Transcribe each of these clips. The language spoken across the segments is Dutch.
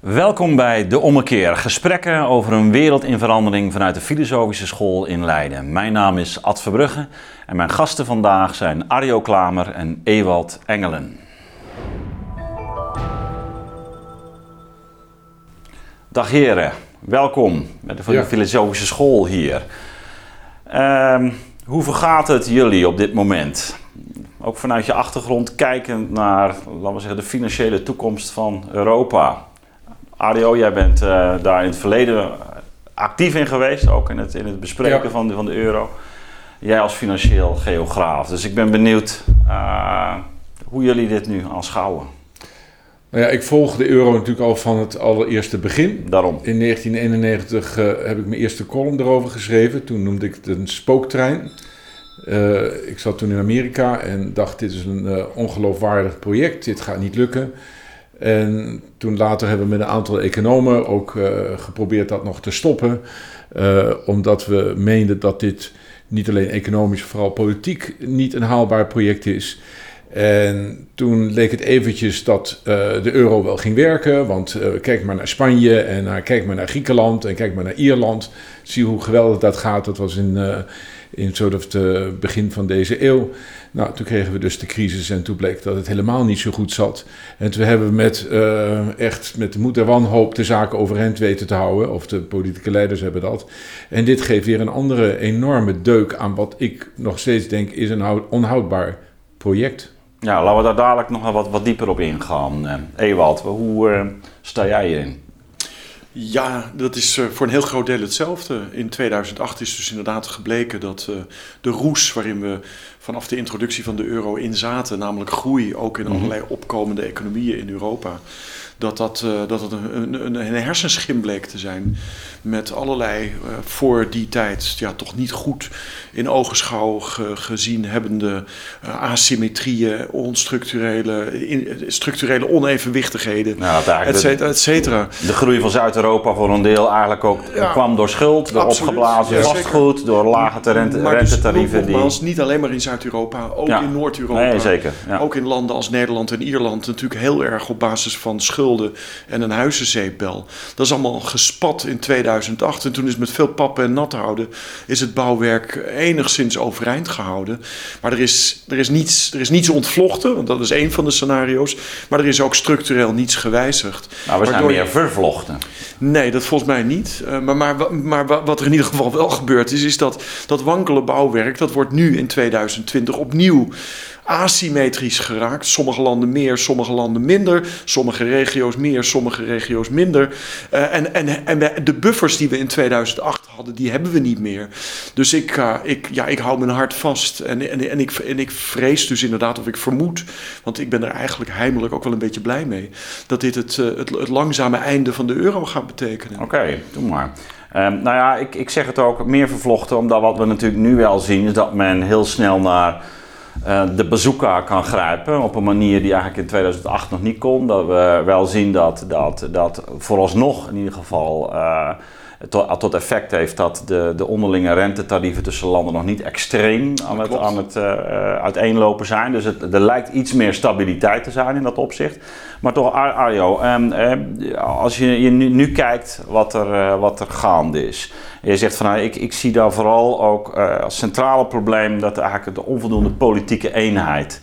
Welkom bij De Ommekeer. Gesprekken over een wereld in verandering vanuit de Filosofische School in Leiden. Mijn naam is Ad Verbrugge en mijn gasten vandaag zijn Arjo Klamer en Ewald Engelen. Dag heren, welkom bij de Ja. Filosofische School hier. Ehm, hoe vergaat het jullie op dit moment? Ook vanuit je achtergrond kijkend naar, laten we zeggen, de financiële toekomst van Europa. Adio, jij bent eh, daar in het verleden actief in geweest, ook in het, in het bespreken Ja. van, de, van de euro. Jij als financieel geograaf. Dus ik ben benieuwd eh, hoe jullie dit nu aanschouwen. Nou ja, ik volg de euro natuurlijk al van het allereerste begin. Daarom. In 1991 eh, heb ik mijn eerste column erover geschreven. Toen noemde ik het een spooktrein. Eh, ik zat toen in Amerika en dacht: dit is een eh, ongeloofwaardig project, dit gaat niet lukken. En toen later hebben we met een aantal economen ook eh, geprobeerd dat nog te stoppen. eh, omdat we meenden dat dit niet alleen economisch, maar vooral politiek niet een haalbaar project is. En toen leek het eventjes dat eh, de euro wel ging werken. Want eh, kijk maar naar Spanje en kijk maar naar Griekenland en kijk maar naar Ierland. Zie hoe geweldig dat gaat. Dat was in, in soort of het begin van deze eeuw. Nou, toen kregen we dus de crisis en toen bleek dat het helemaal niet zo goed zat. En toen hebben we met, eh, echt met de moed en wanhoop de zaken overeind weten te houden. Of de politieke leiders hebben dat. En dit geeft weer een andere enorme deuk aan wat ik nog steeds denk is een houd- onhoudbaar project. Ja, laten we daar dadelijk nog wat, wat dieper op ingaan. Eh, Ewald, hoe eh, sta jij hierin? Ja, dat is eh, voor een heel groot deel hetzelfde. In 2008 is dus inderdaad gebleken dat eh, de roes waarin we vanaf de introductie van de euro in zaten, namelijk groei ook in Mhm. allerlei opkomende economieën in Europa, dat dat, eh, dat het een, een, een hersenschim bleek te zijn. Met allerlei eh, voor die tijd ja, toch niet goed in ogenschouw ge- gezien hebbende eh, asymmetrieën, onstructurele, in- structurele onevenwichtigheden, Nou, et de- cetera, et cetera. De groei van Zuid-Europa voor een deel eigenlijk ook Ja. kwam door schuld, door Absoluut. opgeblazen Ja, vastgoed, door lage rente, Maar dus rentetarieven. die... niet alleen maar in Zuid-Europa, ook Ja. in Noord-Europa. Nee, zeker. Ook in landen als Nederland en Ierland natuurlijk heel erg op basis van en een huizenzeepbel. Dat is allemaal gespat in 2008 en toen is met veel pappen en nat houden is het bouwwerk enigszins overeind gehouden. Maar er is, er is, niets, er is niets ontvlochten, want dat is één van de scenario's. Maar er is ook structureel niets gewijzigd. Nou, we zijn Waardoor meer vervlochten. Nee, dat volgens mij niet. Eh, maar, maar, maar wa- wat er in ieder geval wel gebeurd is, is dat dat wankele bouwwerk, dat wordt nu in 2020 opnieuw asymmetrisch geraakt. Sommige landen meer, sommige landen minder. Sommige regio's meer, sommige regio's minder. Eh, en en, en de buffers die we in 2008 hadden, die hebben we niet meer. Dus ik, eh, ik, ja, ik hou mijn hart vast. En, en, en, ik, en ik vrees dus inderdaad, of ik vermoed, want ik ben er eigenlijk heimelijk ook wel een beetje blij mee, dat dit het, eh, het, langzame einde van de euro gaat betekenen. Oké, doe maar. Ehm, nou ja, ik, ik zeg het ook meer vervlochten, omdat wat we natuurlijk nu wel zien is dat men heel snel naar de bazooka kan grijpen. Op een manier die eigenlijk in 2008 nog niet kon. Dat we wel zien dat, dat, dat vooralsnog in ieder geval eh, tot, tot effect heeft dat de, de onderlinge rentetarieven tussen landen nog niet extreem aan het, aan het eh, eh, uiteenlopen zijn. Dus het, er lijkt iets meer stabiliteit te zijn in dat opzicht. Maar toch, Ar- Arjo, ehm, ehm, als je, je nu, nu kijkt wat er, eh, wat er gaande is. Je zegt van nou, ik, ik zie daar vooral ook eh, als centrale probleem dat eigenlijk de onvoldoende politieke eenheid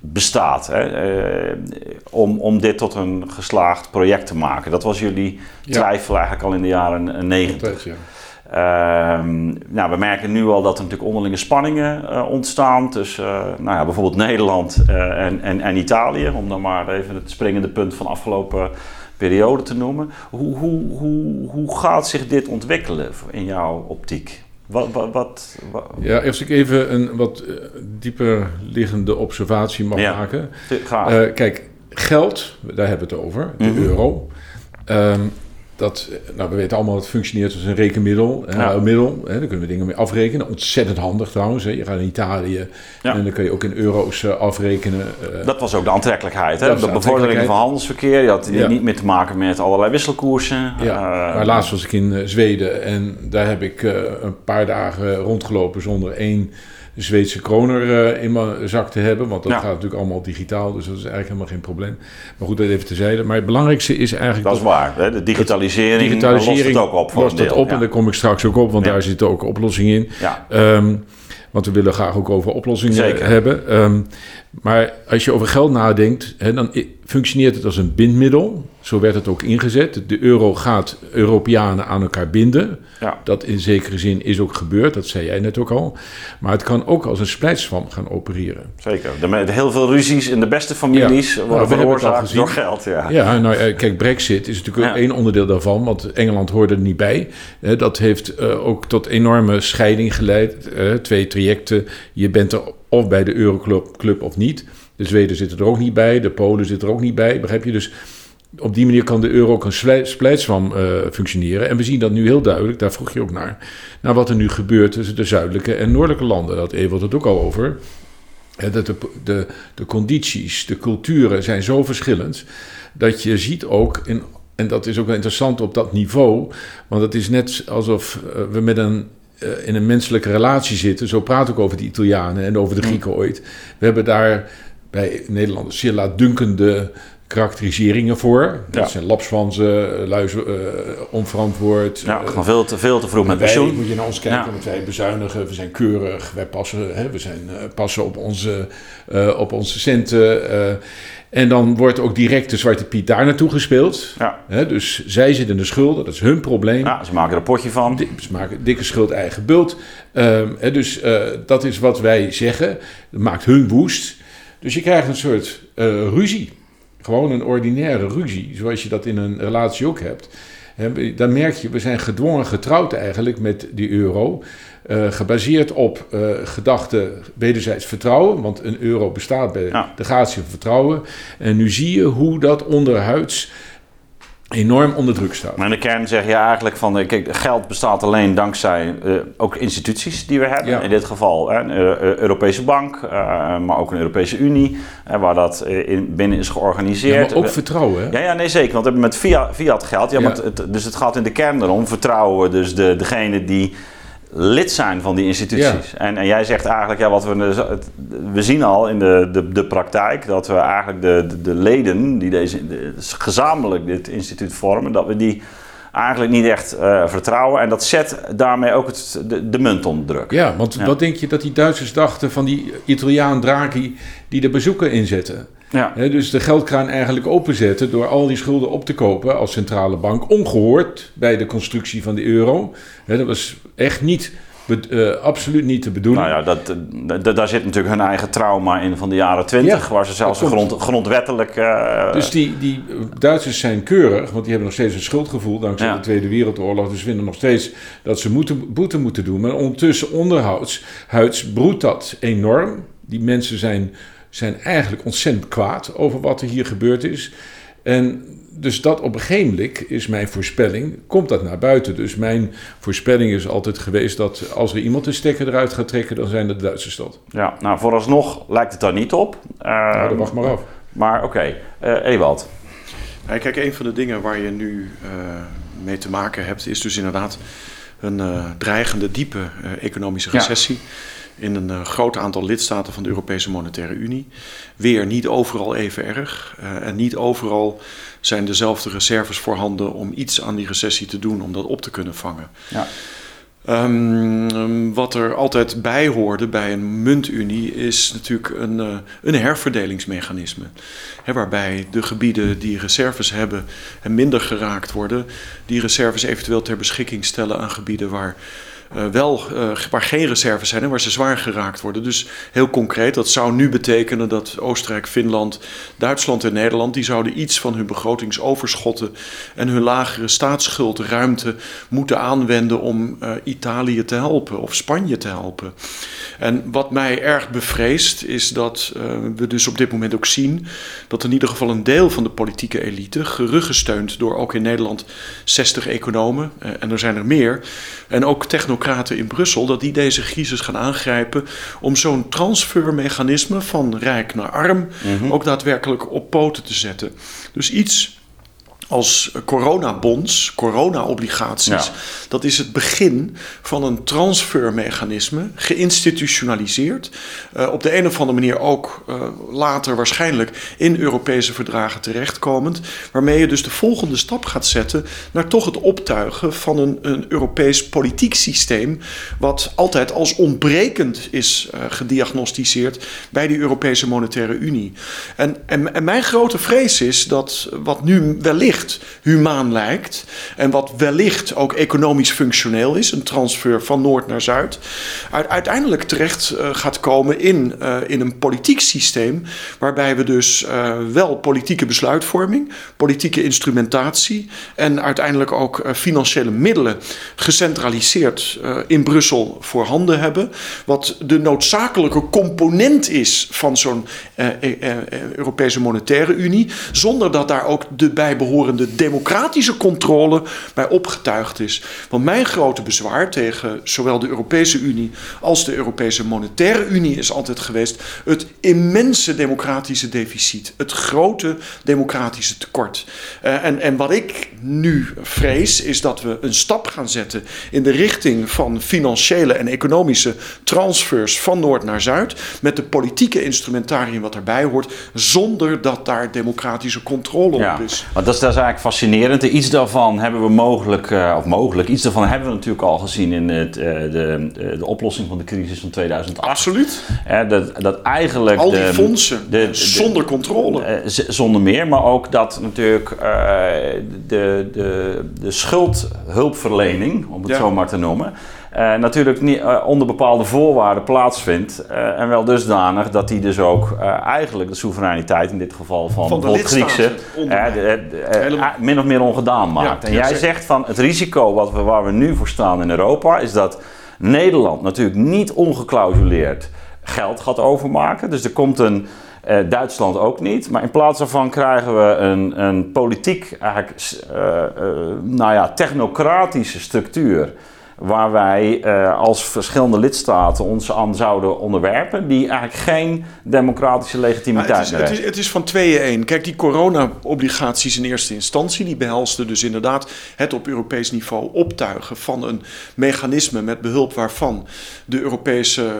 bestaat. Hè, eh, om, om dit tot een geslaagd project te maken. Dat was jullie Ja. twijfel eigenlijk al in de jaren negentig. Ja. Ehm, nou, we merken nu al dat er natuurlijk onderlinge spanningen eh, ontstaan tussen eh, nou ja, bijvoorbeeld Nederland en, en, en Italië, om dan maar even het springende punt van de afgelopen periode te noemen. Hoe, hoe, hoe, hoe gaat zich dit ontwikkelen in jouw optiek? Wat, wat, wat, Ja, als ik even een wat eh, dieper liggende observatie mag Ja. maken. graag. Eh, kijk, geld, daar hebben we het over, de Mhm. euro. Ehm, dat, nou, we weten allemaal, het functioneert als een rekenmiddel. hè, Ja. Middel, hè, daar kunnen we dingen mee afrekenen. Ontzettend handig trouwens. Hè. Je gaat in Italië Ja. en dan kun je ook in euro's eh, afrekenen. eh, dat was ook de aantrekkelijkheid. Hè? Dat De de bevordering van handelsverkeer. Je had Ja. niet meer te maken met allerlei wisselkoersen. Ja, Eh, maar laatst was ik in Zweden en daar heb ik een paar dagen rondgelopen zonder één Zweedse kroner in mijn zak te hebben. Want dat gaat natuurlijk allemaal digitaal, dus dat is eigenlijk helemaal geen probleem. Maar goed, dat even terzijde. Maar het belangrijkste is eigenlijk... Dat is waar. Hè? De digitalisering, digitalisering lost het ook op voor lost het op en daar kom ik straks ook op, want Ja. daar zitten ook oplossingen in. Ja. Ehm, want we willen graag ook over oplossingen Zeker. hebben. Ehm, maar als je over geld nadenkt, hè, dan functioneert het als een bindmiddel. Zo werd het ook ingezet. De euro gaat Europeanen aan elkaar binden. Ja. Dat in zekere zin is ook gebeurd, dat zei jij net ook al. Maar het kan ook als een splijtswam gaan opereren. Zeker. De, met heel veel ruzies in de beste families Ja. Nou, worden al veroorzaakt door geld. Ja. Ja, nou eh, kijk, Brexit is natuurlijk ook één onderdeel daarvan, want Engeland hoorde er niet bij. Dat heeft eh, ook tot enorme scheiding geleid. Eh, Twee trajecten, je bent er of bij de Euroclub club of niet. De Zweden zitten er ook niet bij, de Polen zitten er ook niet bij, begrijp je? Dus op die manier kan de euro ook een splij- splijtswam eh, functioneren. En we zien dat nu heel duidelijk, daar vroeg je ook naar, naar wat er nu gebeurt tussen de zuidelijke en noordelijke landen. Dat Ewald het ook al over. Dat de, de, de condities, de culturen zijn zo verschillend dat je ziet ook, in, en dat is ook wel interessant op dat niveau, want het is net alsof eh, we met een, eh, in een menselijke relatie zitten. Zo praat ik over de Italianen en over de Grieken ooit. We hebben daar bij Nederlanders zeer laatdunkende karakteriseringen voor. Dat Ja. zijn lapswanzen, luis, eh, onverantwoord. Ja, eh, gewoon veel te, veel te vroeg met wij, pensioen. moet je naar ons kijken, Ja. want wij bezuinigen, we zijn keurig, wij passen, hè, we zijn, passen op onze, op onze centen. eh, en dan wordt ook direct de Zwarte Piet daar naartoe gespeeld. Ja. Dus zij zitten in de schulden, dat is hun probleem. ja, ze maken er een potje van. Ze maken dikke schuld eigen bult. Ehm, dus eh, dat is wat wij zeggen. Dat maakt hun woest. Dus je krijgt een soort eh, ruzie. Gewoon een ordinaire ruzie. Zoals je dat in een relatie ook hebt. Dan merk je, we zijn gedwongen getrouwd eigenlijk met die euro. Eh, gebaseerd op eh gedachte wederzijds vertrouwen. Want een euro bestaat bij Ja. de gratie van vertrouwen. En nu zie je hoe dat onderhuids enorm onder druk staat. Maar in de kern zeg je eigenlijk van, eh, kijk, geld bestaat alleen dankzij ook instituties die we hebben. Ja. In dit geval hè, een Eu- Eu- Europese bank, maar ook een Europese Unie, waar dat in, binnen is Ja, georganiseerd. maar ook We- vertrouwen. Hè? Ja, ja, nee, zeker. Want we hebben met fiat, fiat geld. Ja, Ja. het, dus het gaat in de kern erom. Vertrouwen we dus de, degene die lid zijn van die instituties. En, en jij zegt eigenlijk, ja, wat we, het- we zien al in de, de, de praktijk... dat we eigenlijk de, de, de leden die deze, de- gezamenlijk dit instituut vormen... dat we die eigenlijk niet echt eh, vertrouwen. En dat zet daarmee ook het, de, de munt onder druk. Ja, want Ja. wat denk je dat die Duitsers dachten van die Italiaan Draghi die de bezoeken inzetten? Ja. Dus de geldkraan eigenlijk openzetten door al die schulden op te kopen als centrale bank. Ongehoord bij de constructie van de euro. Dat was echt niet, eh, absoluut niet de bedoeling. Nou ja, dat, dat- daar zit natuurlijk hun eigen trauma in van de jaren twintig... Ja, waar ze zelfs grond, grondwettelijk... eh, Dus die, die Duitsers zijn keurig, want die hebben nog steeds een schuldgevoel dankzij Ja. de Tweede Wereldoorlog. Dus vinden nog steeds dat ze moeten, boete moeten doen. Maar ondertussen onderhuids huids broedt dat enorm. Die mensen zijn, zijn eigenlijk ontzettend kwaad over wat er hier gebeurd is. En dus dat op een gegeven moment is mijn voorspelling, komt dat naar buiten. Dus mijn voorspelling is altijd geweest dat als er iemand de stekker eruit gaat trekken, dan zijn het de Duitsers dat. Ja, nou vooralsnog lijkt het daar niet op. Eh, Nou, dan wacht maar af. Maar oké, Eh, Ewald. Kijk, een van de dingen waar je nu eh, mee te maken hebt, is dus inderdaad een eh, dreigende, diepe eh, economische Ja. In een eh, groot aantal lidstaten van de Europese Monetaire Unie. Weer niet overal even erg. eh, en niet overal zijn dezelfde reserves voorhanden om iets aan die recessie te doen, om dat op te kunnen vangen. Ja. Ehm, wat er altijd bij hoorde bij een muntunie is natuurlijk een, eh, een herverdelingsmechanisme. Hè, waarbij de gebieden die reserves hebben en minder geraakt worden, die reserves eventueel ter beschikking stellen aan gebieden waar wel eh, waar geen reserves zijn en waar ze zwaar geraakt worden. Dus heel concreet, dat zou nu betekenen dat Oostenrijk, Finland, Duitsland en Nederland, die zouden iets van hun begrotingsoverschotten en hun lagere staatsschuldruimte moeten aanwenden om eh, Italië te helpen of Spanje te helpen. En wat mij erg bevreest is dat eh, we dus op dit moment ook zien dat in ieder geval een deel van de politieke elite, geruggesteund door ook in Nederland 60 economen, eh, en er zijn er meer, en ook technocraten in Brussel, dat die deze crisis gaan aangrijpen om zo'n transfermechanisme van rijk naar arm ook daadwerkelijk op poten te zetten. Dus iets als coronabonds, corona-obligaties. Ja. Dat is het begin van een transfermechanisme, geïnstitutionaliseerd. Uh, op de een of andere manier ook uh, later waarschijnlijk in Europese verdragen terechtkomend. Waarmee je dus de volgende stap gaat zetten naar toch het optuigen van een, een Europees politiek systeem. Wat altijd als ontbrekend is uh, gediagnosticeerd bij die Europese Monetaire Unie. En, en, en mijn grote vrees is dat wat nu wellicht humaan lijkt en wat wellicht ook economisch functioneel is, een transfer van Noord naar Zuid, uiteindelijk terecht uh, gaat komen in, uh, in een politiek systeem waarbij we dus uh, wel politieke besluitvorming, politieke instrumentatie en uiteindelijk ook financiële middelen gecentraliseerd in Brussel voorhanden hebben, wat de noodzakelijke component is van zo'n Europese Monetaire Unie, zonder dat daar ook de bijbehorende de democratische controle bij opgetuigd is. Want mijn grote bezwaar tegen zowel de Europese Unie als de Europese Monetaire Unie is altijd geweest het immense democratische deficit, het grote democratische tekort. Uh, en, en wat ik nu vrees is dat we een stap gaan zetten in de richting van financiële en economische transfers van Noord naar Zuid met de politieke instrumentarium wat daarbij hoort, zonder dat daar democratische controle ja, op is. Want dat is, dat is eigenlijk fascinerend. Iets daarvan hebben we mogelijk, uh, of mogelijk, iets daarvan hebben we natuurlijk al gezien in het, uh, de, de oplossing van de crisis van 2008. Absoluut. Dat, dat eigenlijk. Al die de, fondsen, de, zonder controle. zonder meer, maar ook dat natuurlijk de, de, de schuldhulpverlening, om het Ja. zo maar te noemen. Eh, natuurlijk niet, eh, onder bepaalde voorwaarden plaatsvindt. eh, en wel dusdanig dat die dus ook eigenlijk de soevereiniteit, in dit geval van, Van de Griekse, eh, min of meer ongedaan maakt. Ja, en jij zegt van het risico wat we, waar we nu voor staan in Europa, is dat Nederland natuurlijk niet ongeclausuleerd geld gaat overmaken. Dus er komt een. Duitsland ook niet. Maar in plaats daarvan krijgen we een, een politiek, eigenlijk, nou ja, technocratische structuur. Waar wij eh, als verschillende lidstaten ons aan zouden onderwerpen. Die eigenlijk geen democratische legitimiteit het, is, meer het, is, het is van tweeën één. Kijk, die corona-obligaties in eerste instantie, die behelsten dus inderdaad het op Europees niveau optuigen van een mechanisme met behulp waarvan de Europese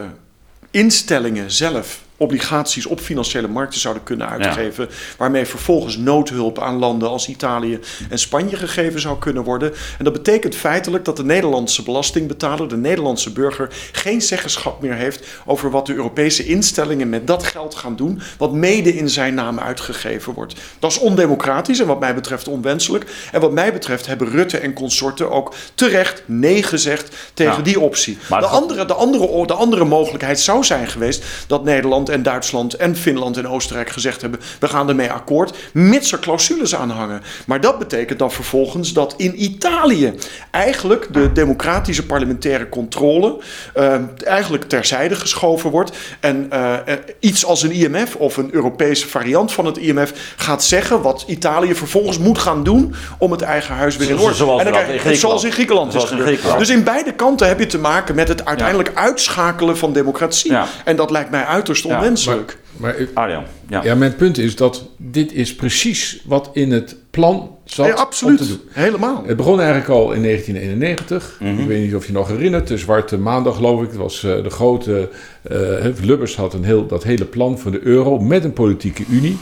instellingen zelf obligaties op financiële markten zouden kunnen uitgeven, waarmee vervolgens noodhulp aan landen als Italië en Spanje gegeven zou kunnen worden. En dat betekent feitelijk dat de Nederlandse belastingbetaler, de Nederlandse burger, geen zeggenschap meer heeft over wat de Europese instellingen met dat geld gaan doen, wat mede in zijn naam uitgegeven wordt. Dat is ondemocratisch en wat mij betreft onwenselijk. En wat mij betreft hebben Rutte en consorten ook terecht nee gezegd tegen Ja. die optie. Maar de, andere, de, andere, de andere mogelijkheid zou zijn geweest dat Nederland en Duitsland en Finland en Oostenrijk gezegd hebben: we gaan ermee akkoord, mits er clausules aan hangen. Maar dat betekent dan vervolgens dat in Italië eigenlijk de democratische parlementaire controle eh, eigenlijk terzijde geschoven wordt. En eh, eh, iets als een IMF of een Europese variant van het IMF gaat zeggen wat Italië vervolgens moet gaan doen om het eigen huis weer in orde zoals en dan dat krijg je- in Griekenland. Zoals in Griekenland is in gebeurd. Griekenland. Dus in beide kanten heb je te maken met het uiteindelijk uitschakelen van democratie. Ja. En dat lijkt mij uiterst Ja. onwenselijk. Maar Arjan, ja. ja, mijn punt is dat dit is precies wat in het plan zat Ja, om te absoluut. doen. Helemaal. Het begon eigenlijk al in 1991. Mhm. Ik weet niet of je nog herinnert. De Zwarte Maandag, geloof ik. Het was eh, de grote... eh, Lubbers had een heel, dat hele plan voor de euro met een politieke unie.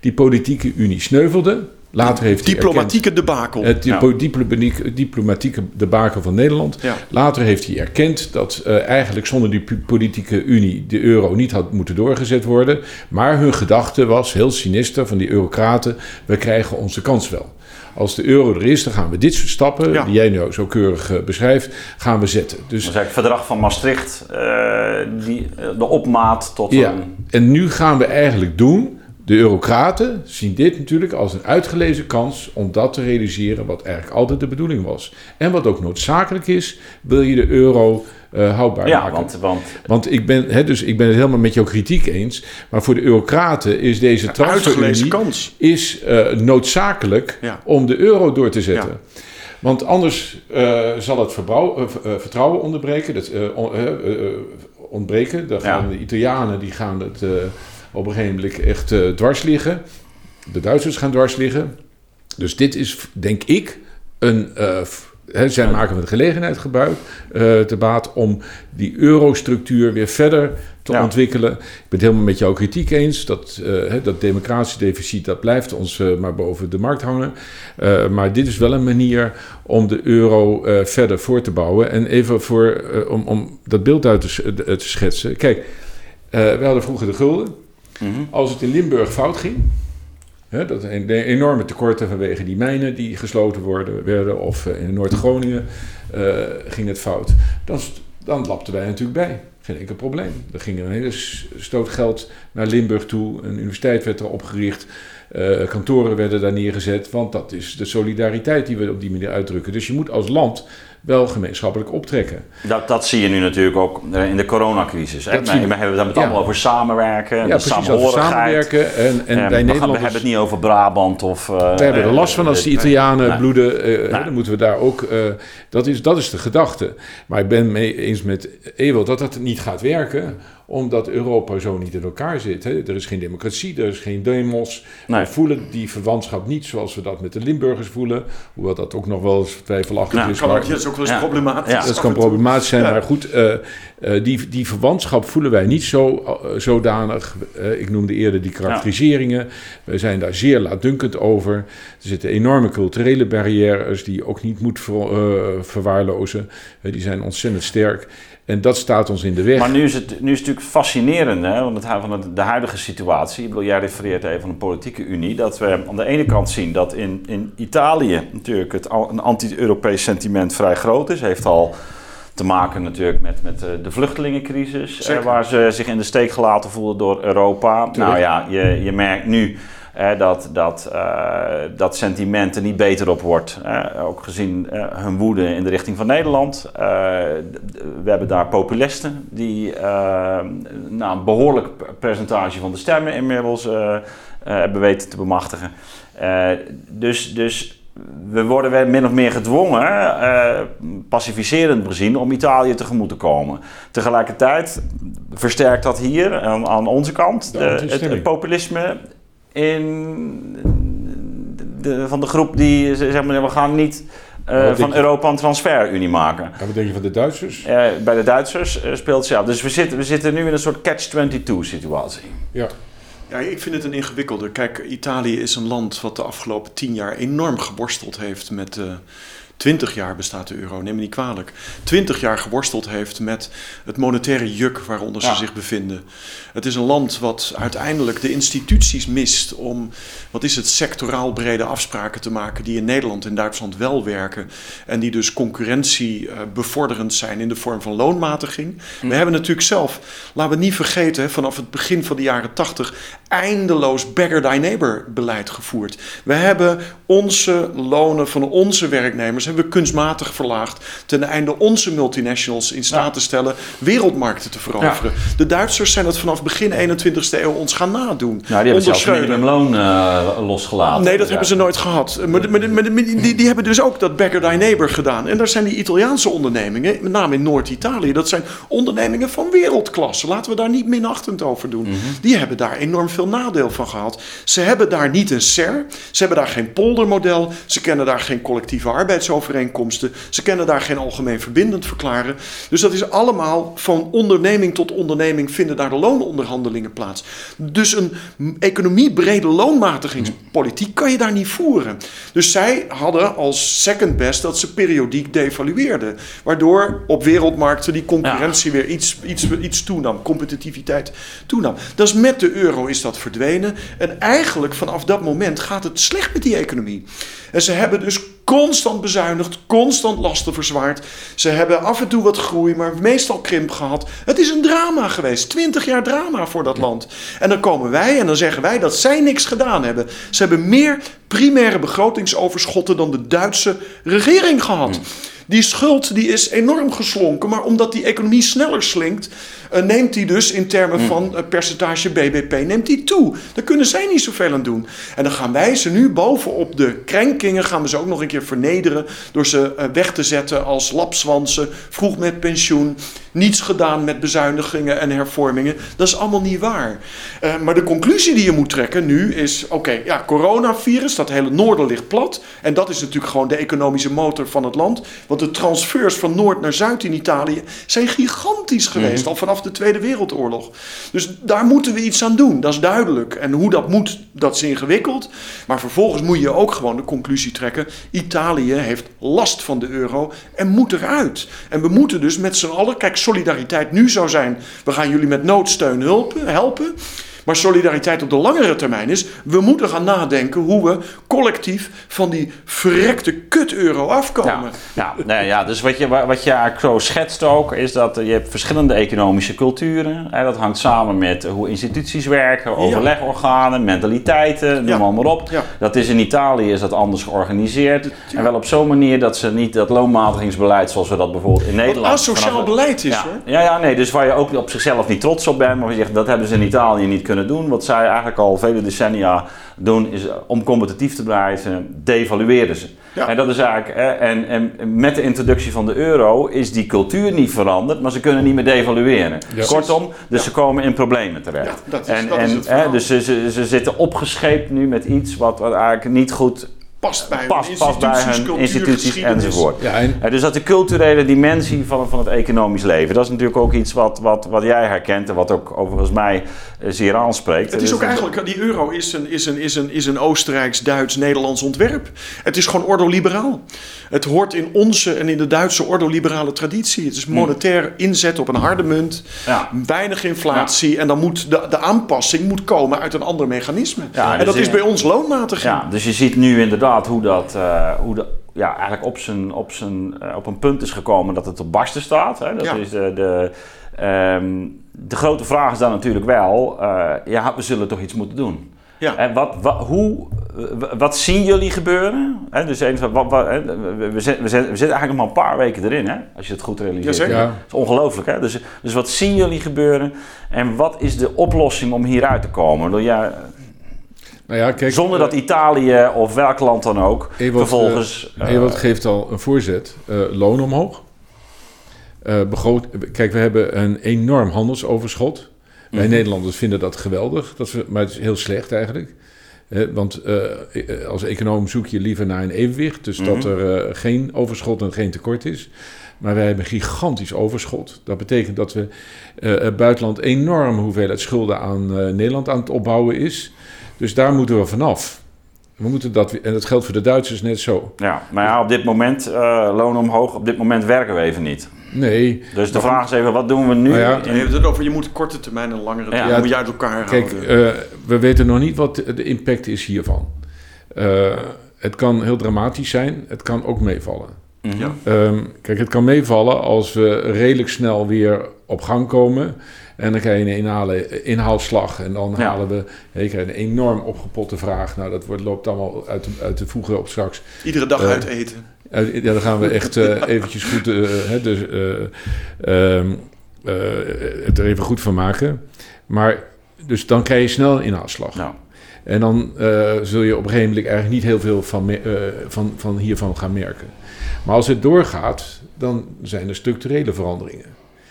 Die politieke unie sneuvelde. Later heeft erkend- Diplomatieke debakel. het Ja. diplomatieke, diplomatieke debakel van Nederland. Ja. Later heeft hij erkend dat eh, eigenlijk zonder die politieke unie de euro niet had moeten doorgezet worden. Maar hun gedachte was, heel sinister van die eurocraten, we krijgen onze kans wel. Als de euro er is, dan gaan we dit soort stappen, Ja. die jij nu zo keurig eh, beschrijft, gaan we zetten. Dus Dat is eigenlijk het verdrag van Maastricht, eh, die, de opmaat tot Ja, een... en nu gaan we eigenlijk doen. De eurocraten zien dit natuurlijk als een uitgelezen kans om dat te realiseren wat eigenlijk altijd de bedoeling was. En wat ook noodzakelijk is, wil je de euro eh, houdbaar Ja, maken. want, want Want ik ben, hè, dus ik ben het helemaal met jouw kritiek eens. Maar voor de eurocraten is deze Uitgelezen transferunie kans. is, eh, noodzakelijk Ja. om de euro door te zetten. Want anders eh, zal het vertrouwen onderbreken. Dat, on- ontbreken. Dan gaan Ja. de Italianen die gaan het eh, op een gegeven moment echt eh, dwars liggen. De Duitsers gaan dwars liggen. Dus dit is, denk ik, een. Uh, zij maken met gelegenheid gebruik uh, te baat om die eurostructuur weer verder te ontwikkelen. Ik ben het helemaal met jouw kritiek eens. Dat, uh, dat democratische deficit dat blijft ons uh, maar boven de markt hangen. maar dit is wel een manier om de euro verder voor te bouwen. En even voor, om, om dat beeld uit te, te schetsen. Kijk, we hadden vroeger de gulden. -hmm. Als het in Limburg fout ging dat de enorme tekorten vanwege die mijnen die gesloten worden, werden, of eh, in Noord-Groningen uh, ging het fout. Dan, dan lapten wij natuurlijk bij. Geen enkel probleem. Er ging een hele stoot geld naar Limburg toe. Een universiteit werd er opgericht. Uh, kantoren werden daar neergezet. Want dat is de solidariteit die we op die manier uitdrukken. Dus je moet als land wel gemeenschappelijk optrekken. Dat, dat zie je nu natuurlijk ook in de coronacrisis. Hè? we hebben het allemaal over samenwerken, ja, precies, samenwerken. En, en bij Nederland we hebben het niet over Brabant of... Uh, we hebben er last van als de Italianen nee, bloeden. Uh, dan moeten we daar ook... Uh, dat, is, dat is de gedachte. Maar ik ben mee eens met Ewald dat dat niet gaat werken omdat Europa zo niet in elkaar zit. Hè. Er is geen democratie, er is geen demos. Nee. We voelen die verwantschap niet zoals we dat met de Limburgers voelen. Hoewel dat ook nog wel eens twijfelachtig is. Kan maar, dat is ook wel eens problematisch. Ja. Dat kan problematisch zijn, maar goed, uh, uh, die, die verwantschap voelen wij niet zo uh, zodanig. ik noemde eerder die karakteriseringen. We zijn daar zeer laatdunkend over. Er zitten enorme culturele barrières die je ook niet moet ver, verwaarlozen. die zijn ontzettend sterk. En dat staat ons in de weg. Maar nu is het, nu is het natuurlijk fascinerend, hè, want het, van de, de huidige situatie. Ik bedoel, jij refereert even aan de politieke unie. Dat we aan de ene kant zien dat in, in Italië natuurlijk het, een anti-Europees sentiment vrij groot is. Heeft al te maken natuurlijk met, met de vluchtelingencrisis. Eh, waar ze zich in de steek gelaten voelden door Europa. Nou ja, je, je merkt nu dat, dat, uh, dat sentiment er niet beter op wordt. ook gezien uh, hun woede in de richting van Nederland. Uh, we hebben daar populisten die nou, een behoorlijk percentage van de stemmen inmiddels hebben weten te bemachtigen. dus, dus we worden weer min of meer gedwongen, pacificerend gezien, om Italië tegemoet te komen. Tegelijkertijd versterkt dat hier aan, aan onze kant het, het populisme in de, van de groep die zeg maar, we gaan niet uh, van Europa een transferunie maken. En wat denk je van de Duitsers? Uh, bij de Duitsers uh, speelt ze af. Dus we zitten, we zitten nu in een soort catch-22 situatie. Ja. Ja, ik vind het een ingewikkelde. Kijk, Italië is een land wat de afgelopen tien jaar enorm geworsteld heeft met 20 jaar bestaat de euro, neem me niet kwalijk, 20 jaar geworsteld heeft met het monetaire juk waaronder ze zich bevinden. Het is een land wat uiteindelijk de instituties mist om, wat is het, sectoraal brede afspraken te maken die in Nederland en Duitsland wel werken en die dus concurrentie uh, bevorderend zijn in de vorm van loonmatiging. We hm. hebben natuurlijk zelf, laten we niet vergeten, vanaf het begin van de jaren 80 eindeloos beggar thy neighbor beleid gevoerd. We hebben onze lonen van onze werknemers hebben we kunstmatig verlaagd. Ten einde onze multinationals in staat te stellen wereldmarkten te veroveren. De Duitsers zijn het vanaf begin 21ste eeuw ons gaan nadoen. Nou, die hebben zelfs minimumloon uh, losgelaten. Nee, dat hebben ze nooit gehad. Maar, maar, maar die, die, hebben dus ook dat Beggar Thy Neighbor gedaan. En daar zijn die Italiaanse ondernemingen, met name in Noord-Italië, dat zijn ondernemingen van wereldklasse. Laten we daar niet minachtend over doen. Mhm. Die hebben daar enorm veel nadeel van gehad. Ze hebben daar niet een SER, ze hebben daar geen poldermodel, ze kennen daar geen collectieve arbeidsovereenkomsten overeenkomsten. Ze kennen daar geen algemeen verbindend verklaren. Dus dat is allemaal van onderneming tot onderneming vinden daar de loononderhandelingen plaats. Dus een economiebrede loonmatigingspolitiek kan je daar niet voeren. Dus zij hadden als second best dat ze periodiek devalueerden. Waardoor op wereldmarkten die concurrentie weer iets, iets, iets toenam, competitiviteit toenam. Dus met de euro is dat verdwenen. En eigenlijk vanaf dat moment gaat het slecht met die economie. En ze hebben dus constant bezuinigd, constant lasten verzwaard. Ze hebben af en toe wat groei, maar meestal krimp gehad. Het is een drama geweest. Twintig jaar drama voor dat land. En dan komen wij en dan zeggen wij dat zij niks gedaan hebben. Ze hebben meer primaire begrotingsoverschotten dan de Duitse regering gehad. Die schuld die is enorm geslonken, maar omdat die economie sneller slinkt, eh, neemt die dus in termen Hmm. van eh, percentage BBP neemt die toe. Daar kunnen zij niet zoveel aan doen. En dan gaan wij ze nu bovenop de krenkingen, gaan we ze ook nog een keer vernederen door ze eh, weg te zetten als lapswansen, vroeg met pensioen, niets gedaan met bezuinigingen en hervormingen. Dat is allemaal niet waar. Maar de conclusie die je moet trekken nu is, oké, ja, coronavirus, dat hele noorden ligt plat. En dat is natuurlijk gewoon de economische motor van het land. Want de transfers van Noord naar Zuid in Italië zijn gigantisch geweest, al vanaf de Tweede Wereldoorlog. Dus daar moeten we iets aan doen, dat is duidelijk. En hoe dat moet, dat is ingewikkeld. Maar vervolgens moet je ook gewoon de conclusie trekken, Italië heeft last van de euro en moet eruit. En we moeten dus met z'n allen, kijk, solidariteit nu zou zijn, we gaan jullie met noodsteun helpen. helpen. Maar solidariteit op de langere termijn is, we moeten gaan nadenken hoe we collectief van die verrekte kut-euro afkomen. Ja, ja, nee, ja, dus wat je, wat je zo schetst ook, is dat je hebt verschillende economische culturen. Hè, dat hangt samen met hoe instituties werken, overlegorganen, mentaliteiten, noem Ja. maar, op. Ja. Dat is in Italië is dat anders georganiseerd. En wel op zo'n manier dat ze niet dat loonmatigingsbeleid zoals we dat bijvoorbeeld in Wat Nederland... asociaal vanaf- beleid is, ja, hoor. ja, ja, nee, dus waar je ook op zichzelf niet trots op bent, maar je zegt dat hebben ze in Italië niet kunnen doen. Wat zij eigenlijk al vele decennia doen, is om competitief te blijven, devalueren ze. Ja. En dat is eigenlijk, hè, en, en met de introductie van de euro is die cultuur niet veranderd, maar ze kunnen niet meer devalueren. Ja. Kortom, dus ze komen in problemen terecht. Dat is- en, dat en, is het hè, dus ze, ze, ze zitten opgescheept nu met iets wat, wat eigenlijk niet goed Past bij hun past, bij hun cultuur, instituties enzovoort. Ja, en Ja, dus dat de culturele dimensie van, van het economisch leven, dat is natuurlijk ook iets wat, wat, wat jij herkent en wat ook overigens mij eh, zeer aanspreekt. Het is Dus ook eigenlijk, die euro is een, is een, is een, is een Oostenrijks, Duits, Nederlands ontwerp. Het is gewoon ordoliberaal. Het hoort in onze en in de Duitse ordoliberale traditie. Het is monetair inzet op een harde munt, Ja. weinig inflatie en dan moet de, de aanpassing moet komen uit een ander mechanisme. Ja, en dus dat is bij ons loonmatiging. Ja, dus je ziet nu inderdaad hoe dat eh, hoe de, ja, eigenlijk op, zijn, op, zijn, eh, op een punt is gekomen dat het op barsten staat. Hè? Dat Ja. is de, de, ehm, de grote vraag is dan natuurlijk wel, eh, ja, we zullen toch iets moeten doen. Ja. En wat, wat, hoe, wat zien jullie gebeuren? Hè, dus even, wat, wat, we, we, zitten, we, zitten, we zitten eigenlijk nog maar een paar weken erin, hè, als je het goed realiseert. Ja. Dat is ongelooflijk. Hè? Dus, dus wat zien jullie gebeuren en wat is de oplossing om hieruit te komen? Ja, nou ja, kijk, zonder dat eh, Italië of welk land dan ook Ewald, vervolgens... eh, eh, Ewald geeft al een voorzet. Eh, loon omhoog. Eh, begroot, kijk, we hebben een enorm handelsoverschot. Wij Mhm. Nederlanders vinden dat geweldig, dat we, maar het is heel slecht eigenlijk. Eh, want eh, eh, als econoom zoek je liever naar een evenwicht. Dus dat Mhm. er eh, geen overschot en geen tekort is. Maar wij hebben een gigantisch overschot. Dat betekent dat we eh, het buitenland enorm hoeveelheid schulden aan eh, Nederland aan het opbouwen is. Dus daar moeten we vanaf. We moeten dat, en dat geldt voor de Duitsers net zo. Ja, maar ja, op dit moment, eh loon omhoog, op dit moment werken we even niet. Nee, Dus de vraag is even, wat doen we nu? Nou ja, in- Je hebt het over, je moet korte termijn en langere termijn Ja. moet je uit elkaar kijk, houden. eh, we weten nog niet wat de impact is hiervan. Eh, het kan heel dramatisch zijn, het kan ook meevallen. Mhm. Ja. Ehm, kijk, het kan meevallen als we redelijk snel weer op gang komen. En dan krijg je een inhalen, inhaalslag. En dan Ja. halen we je krijgt een enorm opgepotte vraag. Nou, dat wordt, loopt allemaal uit de, uit de op straks. Iedere dag eh, uit eten. Uh, ja, dan gaan we echt eh, eventjes goed eh, hè, dus, eh, ehm, eh, het er even goed van maken. Maar dus dan krijg je snel een inhaalslag. Nou, En dan eh, zul je op een gegeven moment eigenlijk niet heel veel van, eh, van, van hiervan gaan merken. Maar als het doorgaat, dan zijn er structurele veranderingen.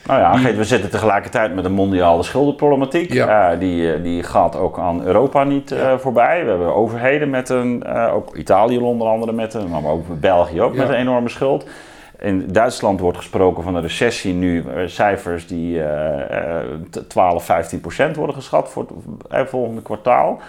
Nou ja, Die- we zitten tegelijkertijd met een mondiale schuldenproblematiek. Ja. Eh, die, eh, die gaat ook aan Europa niet eh, voorbij. We hebben overheden met een, ook Italië onder andere met een, maar ook België ook Ja. met een enorme schuld. In Duitsland wordt gesproken van een recessie nu, cijfers die eh, eh, t- 12, 15 procent worden geschat voor het volgende kwartaal.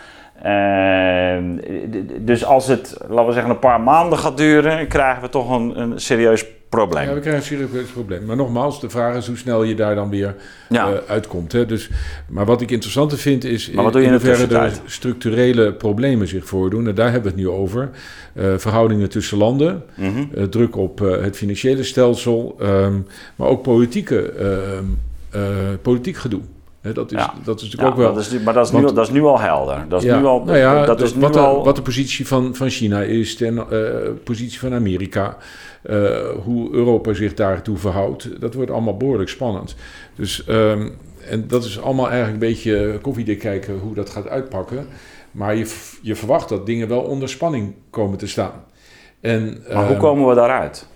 Dus als het, laten we zeggen, een paar maanden gaat duren, krijgen we toch een, een serieus probleem. Ja, we krijgen een serieus probleem. Maar nogmaals, de vraag is hoe snel je daar dan weer Ja. eh, uitkomt. Hè? Dus, maar wat ik interessanter vind is Maar wat doe je in hoeverre er structurele problemen zich voordoen. En daar hebben we het nu over. Eh, verhoudingen tussen landen, Mhm. eh, druk op eh, het financiële stelsel, ehm, maar ook politieke, ehm, eh, politiek gedoe. Dat, is, Ja. dat is natuurlijk Ja, ook wel... dat is, nu- maar dat is, nu, dat is nu al helder. Dat is Ja, nu al, nou ja, dat dat- is nu wat, de, al, wat de positie van, van China is, ten eh, positie van Amerika, eh, hoe Europa zich daartoe verhoudt, dat wordt allemaal behoorlijk spannend. Dus, ehm, en dat is allemaal eigenlijk een beetje koffiedik kijken hoe dat gaat uitpakken. Maar je, je verwacht dat dingen wel onder spanning komen te staan. En, maar hoe ehm, komen we daaruit?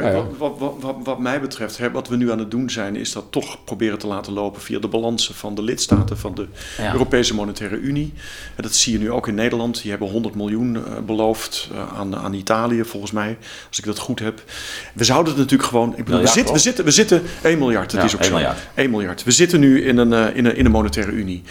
Ja, Nou ja. wat, wat, wat, wat, wat mij betreft, hè, wat we nu aan het doen zijn, is dat toch proberen te laten lopen via de balansen van de lidstaten van de Ja. Europese Monetaire Unie. En dat zie je nu ook in Nederland. Die hebben 100 miljoen eh, beloofd eh, aan, aan Italië, volgens mij, als ik dat goed heb. We zouden het natuurlijk gewoon. Ik bedoel, we, zitten, we, zitten, we zitten 1 miljard, dat is ook 1 zo. miljard. 1 miljard. We zitten nu in een, eh, in een, in een monetaire unie.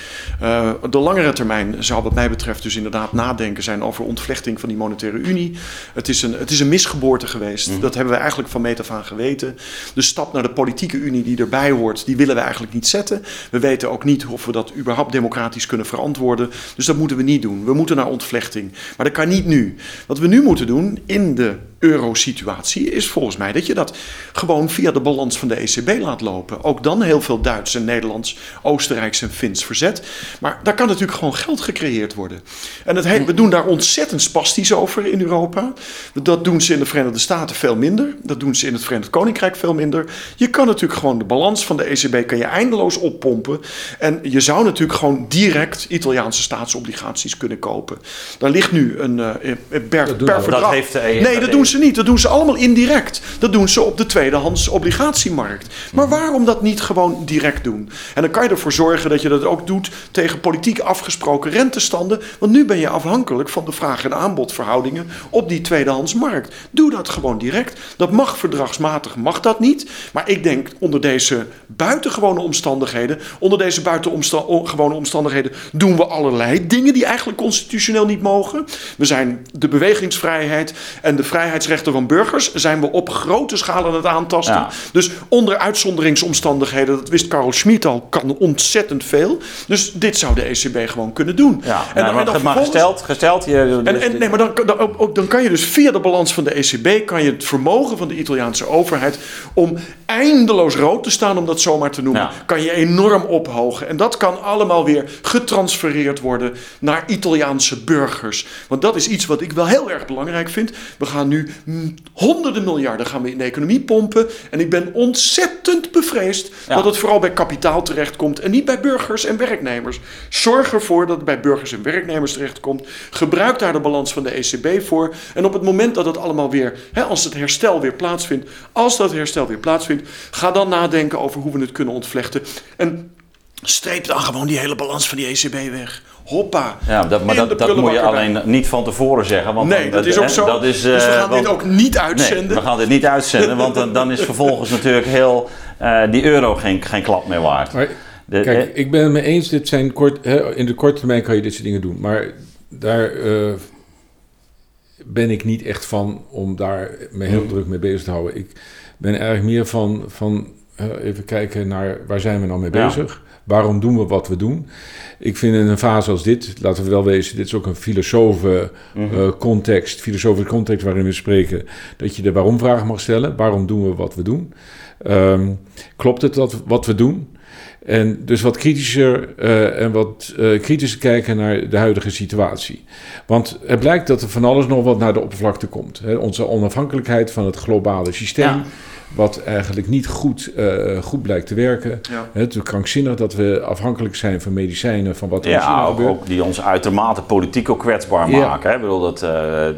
De langere termijn zou wat mij betreft dus inderdaad nadenken zijn over ontvlechting van die monetaire unie. Het is een, het is een misgeboorte geweest. Mhm. Dat hebben we eigenlijk van meet af geweten. De stap naar de politieke unie die erbij hoort, die willen we eigenlijk niet zetten. We weten ook niet of we dat überhaupt democratisch kunnen verantwoorden. Dus dat moeten we niet doen. We moeten naar ontvlechting. Maar dat kan niet nu. Wat we nu moeten doen in de eurosituatie is volgens mij dat je dat gewoon via de balans van de ECB laat lopen. Ook dan heel veel Duits en Nederlands, Oostenrijks en Fins verzet. Maar daar kan natuurlijk gewoon geld gecreëerd worden. En we doen daar ontzettend spastisch over in Europa. Dat doen ze in de Verenigde Staten veel minder. Dat doen ze in het Verenigd Koninkrijk veel minder. Je kan natuurlijk gewoon de balans van de ECB kan je eindeloos oppompen. En je zou natuurlijk gewoon direct Italiaanse staatsobligaties kunnen kopen. Daar ligt nu een eh, per, per Dat we. verdrag. Dat heeft de E- nee, dat dat doen ze niet. Dat doen ze allemaal indirect. Dat doen ze op de tweedehands obligatiemarkt. Maar waarom dat niet gewoon direct doen? En dan kan je ervoor zorgen dat je dat ook doet tegen politiek afgesproken rentestanden. Want nu ben je afhankelijk van de vraag- en aanbodverhoudingen op die tweedehandsmarkt. Doe dat gewoon direct. Dat mag verdragsmatig, mag dat niet. Maar ik denk onder deze buitengewone omstandigheden, onder deze buitengewone omstandigheden doen we allerlei dingen die eigenlijk constitutioneel niet mogen. We zijn de bewegingsvrijheid en de vrijheidsrechten van burgers zijn we op grote schaal aan het aantasten. Ja. Dus onder uitzonderingsomstandigheden, dat wist Karl Schmid al, kan ontzettend veel. Dus dit zou de ECB gewoon kunnen doen. Ja, en nou, maar, maar vervolgens- gesteld, gesteld je, en, en, nee, maar dan, dan, dan kan je dus via de balans van de ECB... kan je het vermogen van de Italiaanse overheid... om eindeloos rood te staan, om dat zomaar te noemen... Ja. kan je enorm ophogen. En dat kan allemaal weer getransfereerd worden... naar Italiaanse burgers. Want dat is iets wat ik wel heel erg belangrijk vind. We gaan nu mm, honderden miljarden gaan we in de economie pompen... en ik ben ontzettend bevreesd... Ja. dat het vooral bij kapitaal terechtkomt... en niet bij burgers en werknemers. Zorg ervoor dat het bij burgers en werknemers terechtkomt. Gebruik daar de balans van de ECB voor. En op het moment dat het allemaal weer, hè, als het herstel weer plaatsvindt, als dat herstel weer plaatsvindt, ga dan nadenken over hoe we het kunnen ontvlechten. En streep dan gewoon die hele balans van die ECB weg. Hoppa. ja, dat, maar dat, dat moet je alleen niet van tevoren zeggen. Want Nee, dan- dat is ook hè, zo. Dat is, dus we eh, gaan want- dit ook niet Nee, uitzenden. we gaan dit niet uitzenden, want dan, dan is vervolgens natuurlijk heel eh, die euro geen, geen klap meer waard. Maar De- Kijk, eh, ik ben het mee eens, dit zijn kort, hè, in de korte termijn kan je dit soort dingen doen. Maar daar eh, ben ik niet echt van om daar me heel Mhm. druk mee bezig te houden. Ik ben eigenlijk meer van, van even kijken naar waar zijn we nou mee Ja. bezig? Waarom doen we wat we doen? Ik vind in een fase als dit, laten we wel wezen, dit is ook een filosofe mhm. eh, context, filosofische context waarin we spreken, dat je de waarom-vraag mag stellen. Waarom doen we wat we doen? Ehm, klopt het dat wat we doen? En dus wat kritischer eh, en wat eh, kritischer kijken naar de huidige situatie. Want het blijkt dat er van alles nog wat naar de oppervlakte komt. Hè. Onze onafhankelijkheid van het globale systeem, Ja. wat eigenlijk niet goed, eh, goed blijkt te werken. Ja. Het is krankzinnig dat we afhankelijk zijn van medicijnen, van wat er Ja, ook, gebeurt. ook die ons uitermate politiek ook kwetsbaar Ja. maken. Hè? Ik bedoel, dat,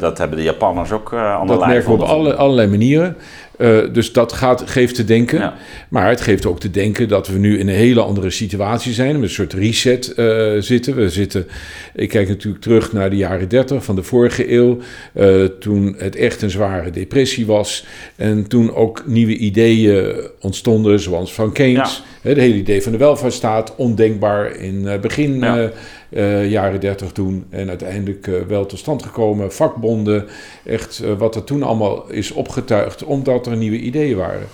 dat hebben de Japanners ook aan de Dat lijf merken we op alle, allerlei manieren. Eh, dus dat gaat, geeft te denken. Ja. Maar het geeft ook te denken dat we nu in een hele andere situatie zijn. Met een soort reset eh, zitten. We zitten. Ik kijk natuurlijk terug naar de jaren 30 van de vorige eeuw. eh, toen het echt een zware depressie was. En toen ook nieuwe ideeën ontstonden, zoals van Keynes. Het hele idee van de welvaartsstaat, ondenkbaar in het begin Ja. eh, eh, jaren 30 toen. En uiteindelijk eh, wel tot stand gekomen. Vakbonden, echt eh, wat er toen allemaal is opgetuigd, omdat er nieuwe ideeën waren.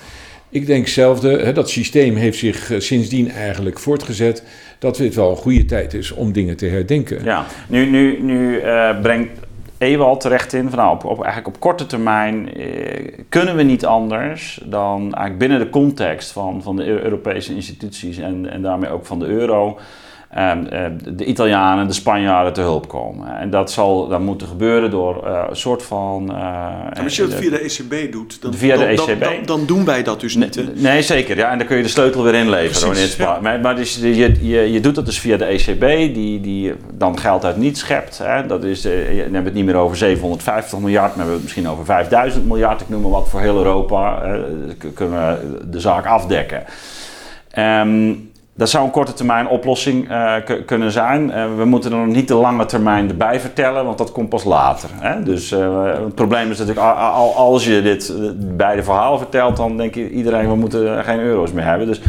Ik denk hetzelfde, dat systeem heeft zich eh, sindsdien eigenlijk voortgezet. Dat dit wel een goede tijd is om dingen te herdenken. Ja, nu, nu, nu eh, brengt Ewald terecht in van nou, op, eigenlijk op korte termijn eh, kunnen we niet anders dan eigenlijk binnen de context van, van de Europese instituties en, en daarmee ook van de euro de Italianen, de Spanjaarden te hulp komen. En dat zal dan moeten gebeuren door uh, een soort van. Uh, als je dat via de ECB doet, dan, via de dan, ECB. Dan, dan, doen wij dat dus niet. Nee, nee, zeker. Ja, en dan kun je de sleutel weer inleveren. Precies, ja. Maar, maar dus, je, je, je doet dat dus via de ECB, die, die dan geld uit niet schept. Hè. Dat is, dan hebben we het niet meer over 750 miljard, maar we hebben het misschien over 5000 miljard. Ik noem maar wat voor heel Europa. kunnen we de zaak afdekken. Um, dat zou een korte termijn oplossing uh, kunnen zijn. Uh, we moeten er nog niet de lange termijn erbij vertellen, want dat komt pas later. Hè? Dus uh, het probleem is natuurlijk, als je dit beide verhalen vertelt, dan denk je iedereen, we moeten geen euro's meer hebben. Dus,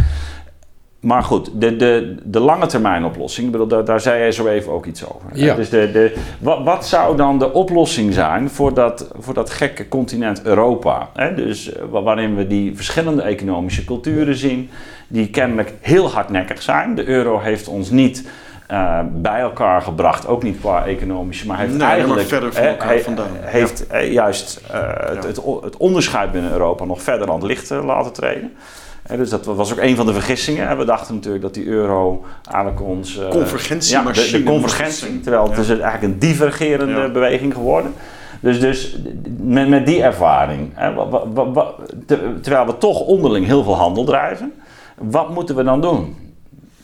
maar goed, de, de, de lange termijn oplossing, bedoel, daar, daar zei jij zo even ook iets over. Ja. Dus de, de, wat, wat zou dan de oplossing zijn voor dat, voor dat gekke continent Europa? Hè? Dus waarin we die verschillende economische culturen zien die kennelijk heel hardnekkig zijn. De euro heeft ons niet uh, bij elkaar gebracht, ook niet qua economische, maar heeft nee, eigenlijk verder van elkaar he, vandaan. heeft ja. juist uh, het, het, het, onderscheid binnen Europa nog verder aan het licht laten treden. Uh, dus dat was ook een van de vergissingen. We dachten natuurlijk dat die euro eigenlijk ons... Convergentiemachine. Ja, de, de convergentie, terwijl het is eigenlijk een divergerende beweging geworden. Dus, dus met, met die ervaring, hè, terwijl we toch onderling heel veel handel drijven, wat moeten we dan doen?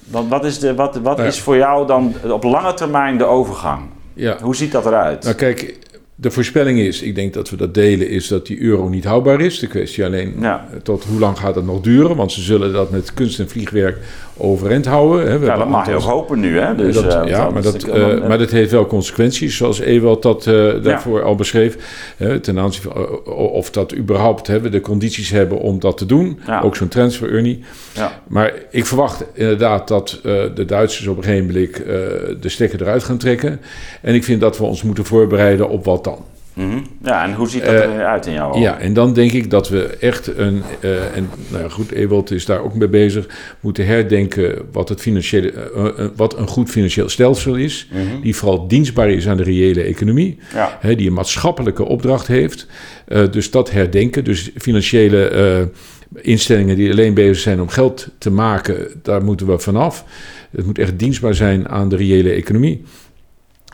Want wat is, de, wat, wat Nou is voor jou dan op lange termijn de overgang? Ja. Hoe ziet dat eruit? Nou kijk, de voorspelling is, ik denk dat we dat delen, is dat die euro niet houdbaar is. De kwestie alleen Ja. eh, tot hoe lang gaat het nog duren. Want ze zullen dat met kunst en vliegwerk overeind houden. Hè. We ja, dat mag je ook hopen nu, hè? Dus, dat, eh, ja, maar dat natuurlijk eh, maar dat heeft wel consequenties, zoals Ewald dat eh, daarvoor al beschreef. Ten aanzien van eh, of dat überhaupt hè, we de condities hebben om dat te doen. Ja. Ook zo'n transfer Ernie. ja. Maar ik verwacht inderdaad dat eh, de Duitsers op een gegeven moment eh, de stekker eruit gaan trekken. En ik vind dat we ons moeten voorbereiden op wat dan. Mhm. ja, en hoe ziet dat Eh, eruit in jouw ogen? Ja, en dan denk ik dat we echt een, eh, en nou ja, goed, Ewald is daar ook mee bezig, moeten herdenken wat, het financiële, eh, wat een goed financieel stelsel is, Mhm. die vooral dienstbaar is aan de reële economie, Ja. hè, die een maatschappelijke opdracht heeft. Dus dat herdenken, dus financiële instellingen die alleen bezig zijn om geld te maken, daar moeten we vanaf. Het moet echt dienstbaar zijn aan de reële economie.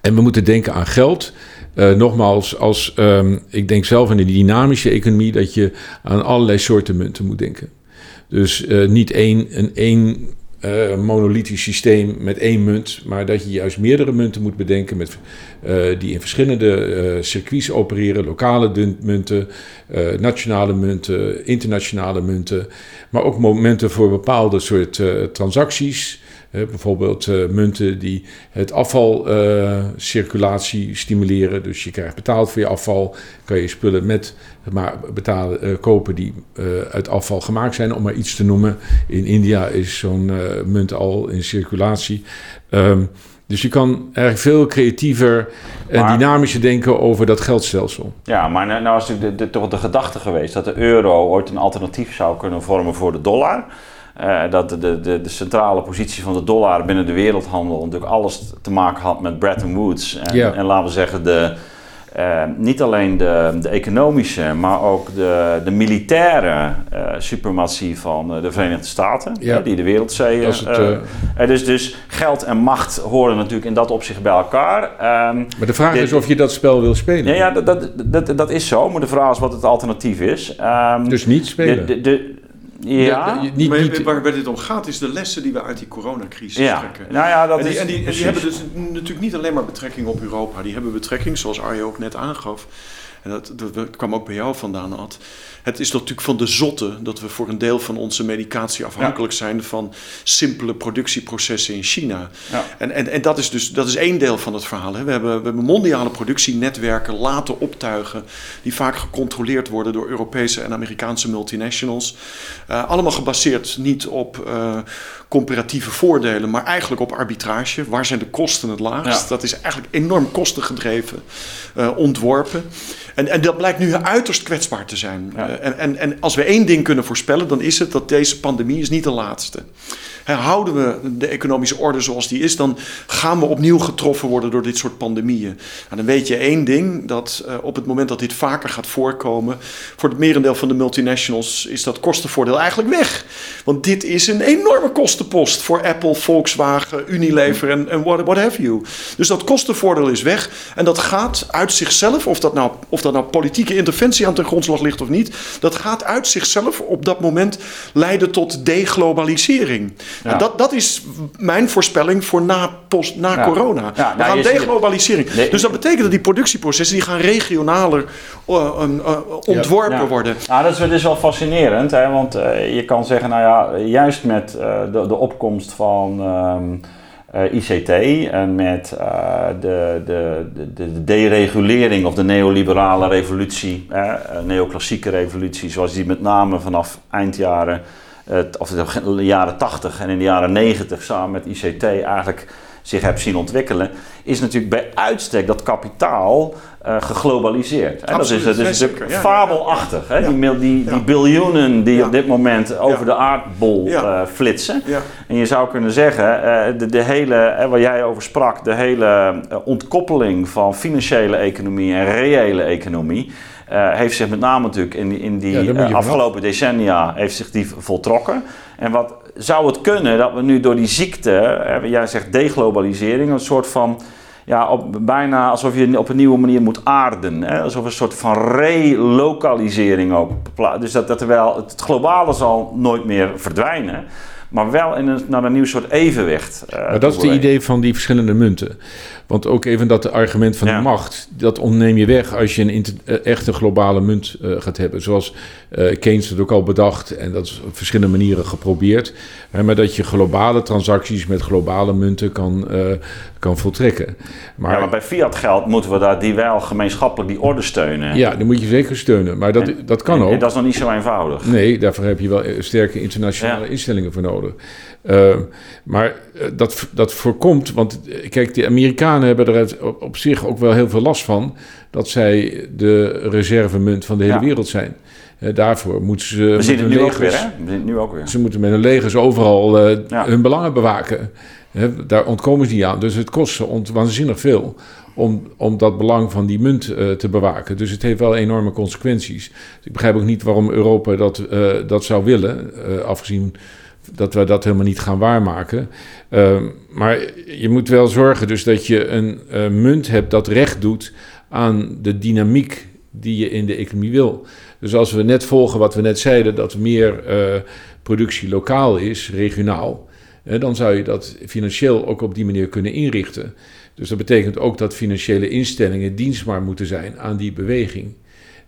En we moeten denken aan geld. Eh, nogmaals, als, ehm, ik denk zelf in de dynamische economie dat je aan allerlei soorten munten moet denken. Dus eh, niet één, een één eh, monolithisch systeem met één munt, maar dat je juist meerdere munten moet bedenken met, die in verschillende circuits opereren. Lokale munten, nationale munten, internationale munten, maar ook momenten voor bepaalde soort transacties. Eh, bijvoorbeeld eh, munten die het afvalcirculatie stimuleren. Dus je krijgt betaald voor je afval. Kan je spullen met maar betalen, eh, kopen die eh, uit afval gemaakt zijn, om maar iets te noemen. In India is zo'n eh, munt al in circulatie. Ehm, dus je kan eigenlijk veel creatiever en Maar- dynamischer denken over dat geldstelsel. Ja, maar nou, nou is natuurlijk de, de, toch de gedachte geweest dat de euro ooit een alternatief zou kunnen vormen voor de dollar. Eh, dat de, de, de, centrale positie van de dollar binnen de wereldhandel natuurlijk alles te maken had met Bretton Woods. En, en laten we zeggen, de, eh, niet alleen de, de economische, maar ook de, de militaire eh, suprematie van de Verenigde Staten, Ja. die de wereldzeeën. Eh, dus, dus geld en macht horen natuurlijk in dat opzicht bij elkaar. Ehm, Maar de vraag Dit- is of je dat spel wil spelen. ja, ja dat, dat, dat, dat is zo, maar de vraag is wat het alternatief is. Ehm, Dus niet spelen. de- ja, De- de- niet, maar niet, waar, dit om gaat is de lessen die we uit die coronacrisis ja. trekken. Nou ja, dat en die, is en die, en die hebben dus natuurlijk niet alleen maar betrekking op Europa. Die hebben betrekking, zoals Arjo ook net aangaf. En dat, dat, kwam ook bij jou vandaan, Ad. Het is natuurlijk van de zotte dat we voor een deel van onze medicatie afhankelijk zijn van simpele productieprocessen in China. Ja. En, en, en dat is dus dat is één deel van het verhaal. Hè. We, hebben, we hebben mondiale productienetwerken laten optuigen, die vaak gecontroleerd worden door Europese en Amerikaanse multinationals. Eh, allemaal gebaseerd niet op eh, comparatieve voordelen, maar eigenlijk op arbitrage. Waar zijn de kosten het laagst? Ja. Dat is eigenlijk enorm kostengedreven eh, ontworpen. En, en dat blijkt nu uiterst kwetsbaar te zijn. Ja. Eh, en, en, en als we één ding kunnen voorspellen, dan is het dat deze pandemie is niet de laatste. Hè, houden we de economische orde zoals die is, dan gaan we opnieuw getroffen worden door dit soort pandemieën. Nou, dan weet je één ding, dat eh, op het moment dat dit vaker gaat voorkomen, voor het merendeel van de multinationals is dat kostenvoordeel eigenlijk weg. Want dit is een enorme kostenpost voor Apple, Volkswagen, Unilever en, en what, what have you. Dus dat kostenvoordeel is weg en dat gaat uit zichzelf, of dat nou, of dat nou politieke interventie aan ten grondslag ligt of niet, dat gaat uit zichzelf op dat moment leiden tot deglobalisering. Ja. En dat, dat is mijn voorspelling voor na, post, na Ja. corona. Ja, We nou, gaan deglobalisering. Dus dat betekent dat die productieprocessen die gaan regionaler eh, eh, ontworpen worden. Nou, dat is, dat is wel fascinerend, hè? want eh, je kan zeggen, nou ja, juist met de, de opkomst van ehm, eh, ICT en met eh, de, de, de, de deregulering of de neoliberale revolutie, eh, eh, neoclassieke revolutie, zoals die met name vanaf eindjaren, eh, of de jaren 80 en in de jaren 90 samen met ICT eigenlijk zich heeft zien ontwikkelen, is natuurlijk bij uitstek dat kapitaal eh, geglobaliseerd. Hè? Dat is, Absoluut, dat is natuurlijk. Ja, fabelachtig. Hè? Ja. Die, die, biljoenen die Ja. op dit moment over Ja. de aardbol Ja. eh, flitsen. Ja. En je zou kunnen zeggen, eh, de, de hele, waar jij over sprak, de hele ontkoppeling van financiële economie en reële economie. eh, heeft zich met name natuurlijk in die, in die Ja, afgelopen decennia heeft zich die voltrokken. En wat zou het kunnen dat we nu door die ziekte, jij zegt deglobalisering, een soort van ja, op, bijna alsof je op een nieuwe manier moet aarden. Hè? Alsof een soort van relokalisering ook. Dus dat, dat er wel, het globale zal nooit meer verdwijnen. Maar wel in een, naar een nieuw soort evenwicht. eh, Maar dat is het idee van die verschillende munten. Want ook even dat argument van Ja. de macht, dat ontneem je weg als je een inter- eh, echte globale munt eh, gaat hebben. Zoals eh, Keynes het ook al bedacht en dat is op verschillende manieren geprobeerd. Hè, maar dat je globale transacties met globale munten kan, kan voltrekken. Maar, Ja, maar bij fiat geld moeten we daar die wel gemeenschappelijk die orde steunen. ja, dan moet je zeker steunen. Maar dat, dat kan En- en ook. dat is nog niet zo eenvoudig. Nee, daarvoor heb je wel sterke internationale Ja. instellingen voor nodig. Uh, maar uh, dat, dat voorkomt, want uh, kijk, de Amerikanen hebben er op, op, zich ook wel heel veel last van dat zij de reservemunt van de hele Ja. wereld zijn. Uh, daarvoor moeten ze. We zien het nu ook weer, legers- hè? We zien het nu ook weer. Ze moeten met hun legers overal eh, Ja. hun belangen bewaken. Daar ontkomen ze niet aan. Dus het kost ze waanzinnig veel om, om dat belang van die munt eh, te bewaken. Dus het heeft wel enorme consequenties. Dus ik begrijp ook niet waarom Europa dat, eh, dat zou willen, eh, afgezien dat we dat helemaal niet gaan waarmaken. Uh, maar je moet wel zorgen dus dat je een uh, munt hebt dat recht doet aan de dynamiek die je in de economie wil. Dus als we net volgen wat we net zeiden, dat meer uh, productie lokaal is, regionaal, dan zou je dat financieel ook op die manier kunnen inrichten. Dus dat betekent ook dat financiële instellingen dienstbaar moeten zijn aan die beweging.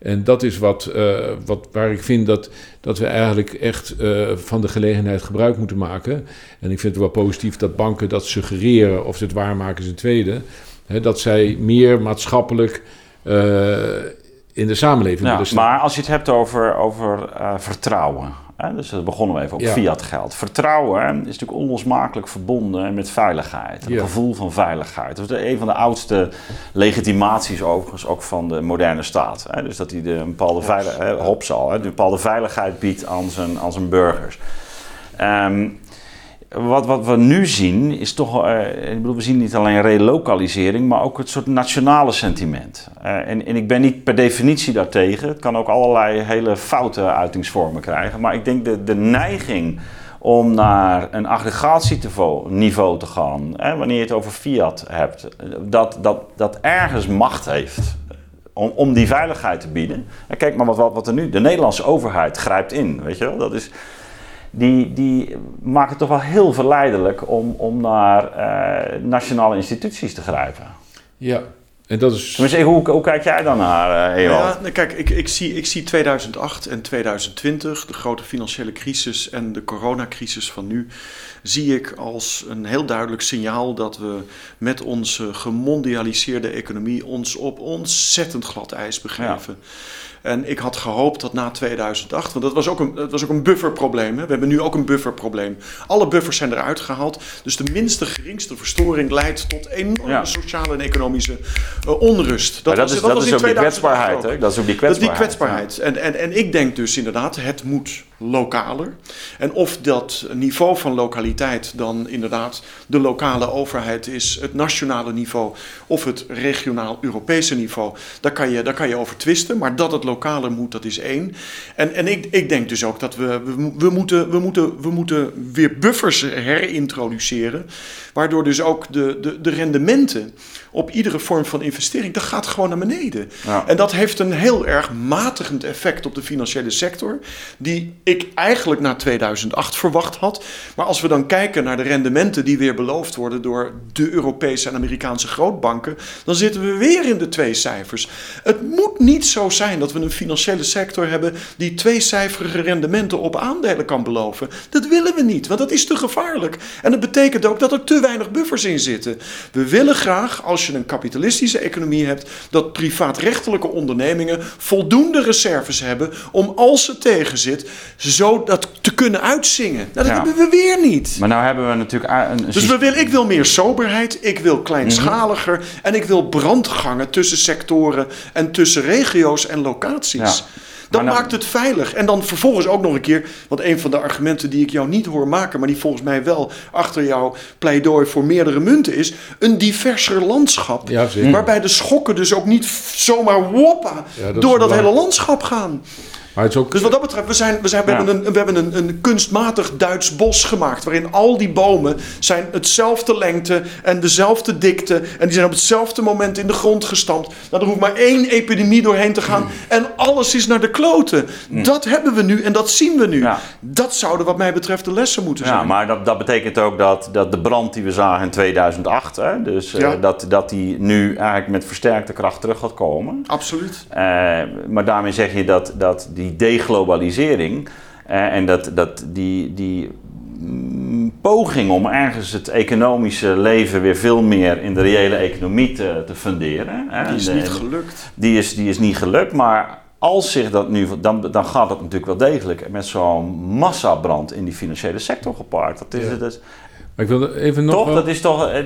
En dat is wat, uh, wat, waar ik vind dat, dat we eigenlijk echt uh, van de gelegenheid gebruik moeten maken. En ik vind het wel positief dat banken dat suggereren, of ze het waarmaken is een tweede. Hè, dat zij meer maatschappelijk uh, in de samenleving ja, willen staan. Maar als je het hebt over, over vertrouwen. Hè, dus daar begonnen we even op Ja. fiat geld. Vertrouwen hè, is natuurlijk onlosmakelijk verbonden met veiligheid. Een Ja. gevoel van veiligheid. Dat is een van de oudste legitimaties overigens ook van de moderne staat. Hè. Dus dat hij de, een bepaalde veiligheid, Hobbes al, hè, een bepaalde veiligheid biedt aan zijn, aan zijn burgers. Ehm, wat, wat we nu zien is toch, eh, ik bedoel, we zien niet alleen relokalisering, maar ook het soort nationale sentiment. Eh, en, en ik ben niet per definitie daartegen. Het kan ook allerlei hele foute uitingsvormen krijgen. Maar ik denk de, de neiging om naar een aggregatieniveau te gaan, hè, wanneer je het over fiat hebt, dat, dat, dat ergens macht heeft. Om, om die veiligheid te bieden. En kijk maar wat, wat, wat er nu. De Nederlandse overheid grijpt in. Weet je wel? Dat is die, die maken het toch wel heel verleidelijk om, om naar uh, nationale instituties te grijpen. Ja, en dat is... Tenminste, hoe, hoe kijk jij dan naar, uh, Ja, kijk, ik, ik, zie, ik zie 2008 en 2020, de grote financiële crisis en de coronacrisis van nu, zie ik als een heel duidelijk signaal dat we met onze gemondialiseerde economie ons op ontzettend glad ijs begeven. Ja. En ik had gehoopt dat na 2008, want dat was ook een, dat was ook een bufferprobleem. Hè? We hebben nu ook een bufferprobleem. Alle buffers zijn eruit gehaald. Dus de minste geringste verstoring leidt tot enorme ja. sociale en economische eh, onrust. Dat, dat, was, is, dat, was is in ook die 2008 kwetsbaarheid. Hè? Dat is ook die Dat is die kwetsbaarheid. kwetsbaarheid. En, en, en ik denk dus inderdaad, het moet lokaler. En of dat niveau van lokaliteit dan inderdaad de lokale overheid is, het nationale niveau of het regionaal Europese niveau, daar kan je, daar kan je over twisten. Maar dat het lokaler moet, dat is één. En, en ik, ik denk dus ook dat we, we, we, moeten, we, moeten, we moeten weer buffers herintroduceren, waardoor dus ook de, de, de rendementen op iedere vorm van investering, dat gaat gewoon naar beneden. Ja. En dat heeft een heel erg matigend effect op de financiële sector, die ik eigenlijk na 2008 verwacht had. Maar als we dan kijken naar de rendementen die weer beloofd worden door de Europese en Amerikaanse grootbanken, dan zitten we weer in de twee cijfers. Het moet niet zo zijn dat we een financiële sector hebben die tweecijferige rendementen op aandelen kan beloven. Dat willen we niet, want dat is te gevaarlijk. En dat betekent ook dat er te weinig buffers in zitten. We willen graag, als je een kapitalistische economie hebt, dat privaatrechtelijke ondernemingen voldoende reserves hebben om als ze tegenzit, zo dat te kunnen uitzingen. Nou, dat Ja. hebben we weer niet. Maar nou hebben we natuurlijk een, Dus we wil, ik wil meer soberheid, ik wil kleinschaliger en ik wil brandgangen tussen sectoren en tussen regio's en locaties. Ja. Dat Maar nou- maakt het veilig. En dan vervolgens ook nog een keer, want een van de argumenten die ik jou niet hoor maken, maar die volgens mij wel achter jouw pleidooi voor meerdere munten is, een diverser landschap. Ja. Waarbij de schokken dus ook niet zomaar woppa Ja, dat is door dat hele landschap gaan. Maar het is ook... Dus wat dat betreft, we, zijn, we, zijn, we Ja. hebben, een, we hebben een, een kunstmatig Duits bos gemaakt. Waarin al die bomen zijn hetzelfde lengte en dezelfde dikte. En die zijn op hetzelfde moment in de grond gestampt. Nou, er hoeft maar één epidemie doorheen te gaan. En alles is naar de kloten. Dat hebben we nu en dat zien we nu. Ja. Dat zouden wat mij betreft de lessen moeten Ja, zijn. maar dat, dat betekent ook dat, dat de brand die we zagen in 2008, hè, dus eh, Ja. dat, dat die nu eigenlijk met versterkte kracht terug gaat komen. Absoluut. Eh, maar daarmee zeg je dat, dat die deglobalisering eh, en dat, dat die, die poging om ergens het economische leven weer veel meer in de reële economie te, te funderen. hè, Die is niet gelukt. die is, die is niet gelukt, maar als zich dat nu, dan, dan gaat het natuurlijk wel degelijk met zo'n massabrand in die financiële sector gepaard. Dat is, Ja. dat is- Maar ik wil even nog toch? wel- Dat is toch. eh,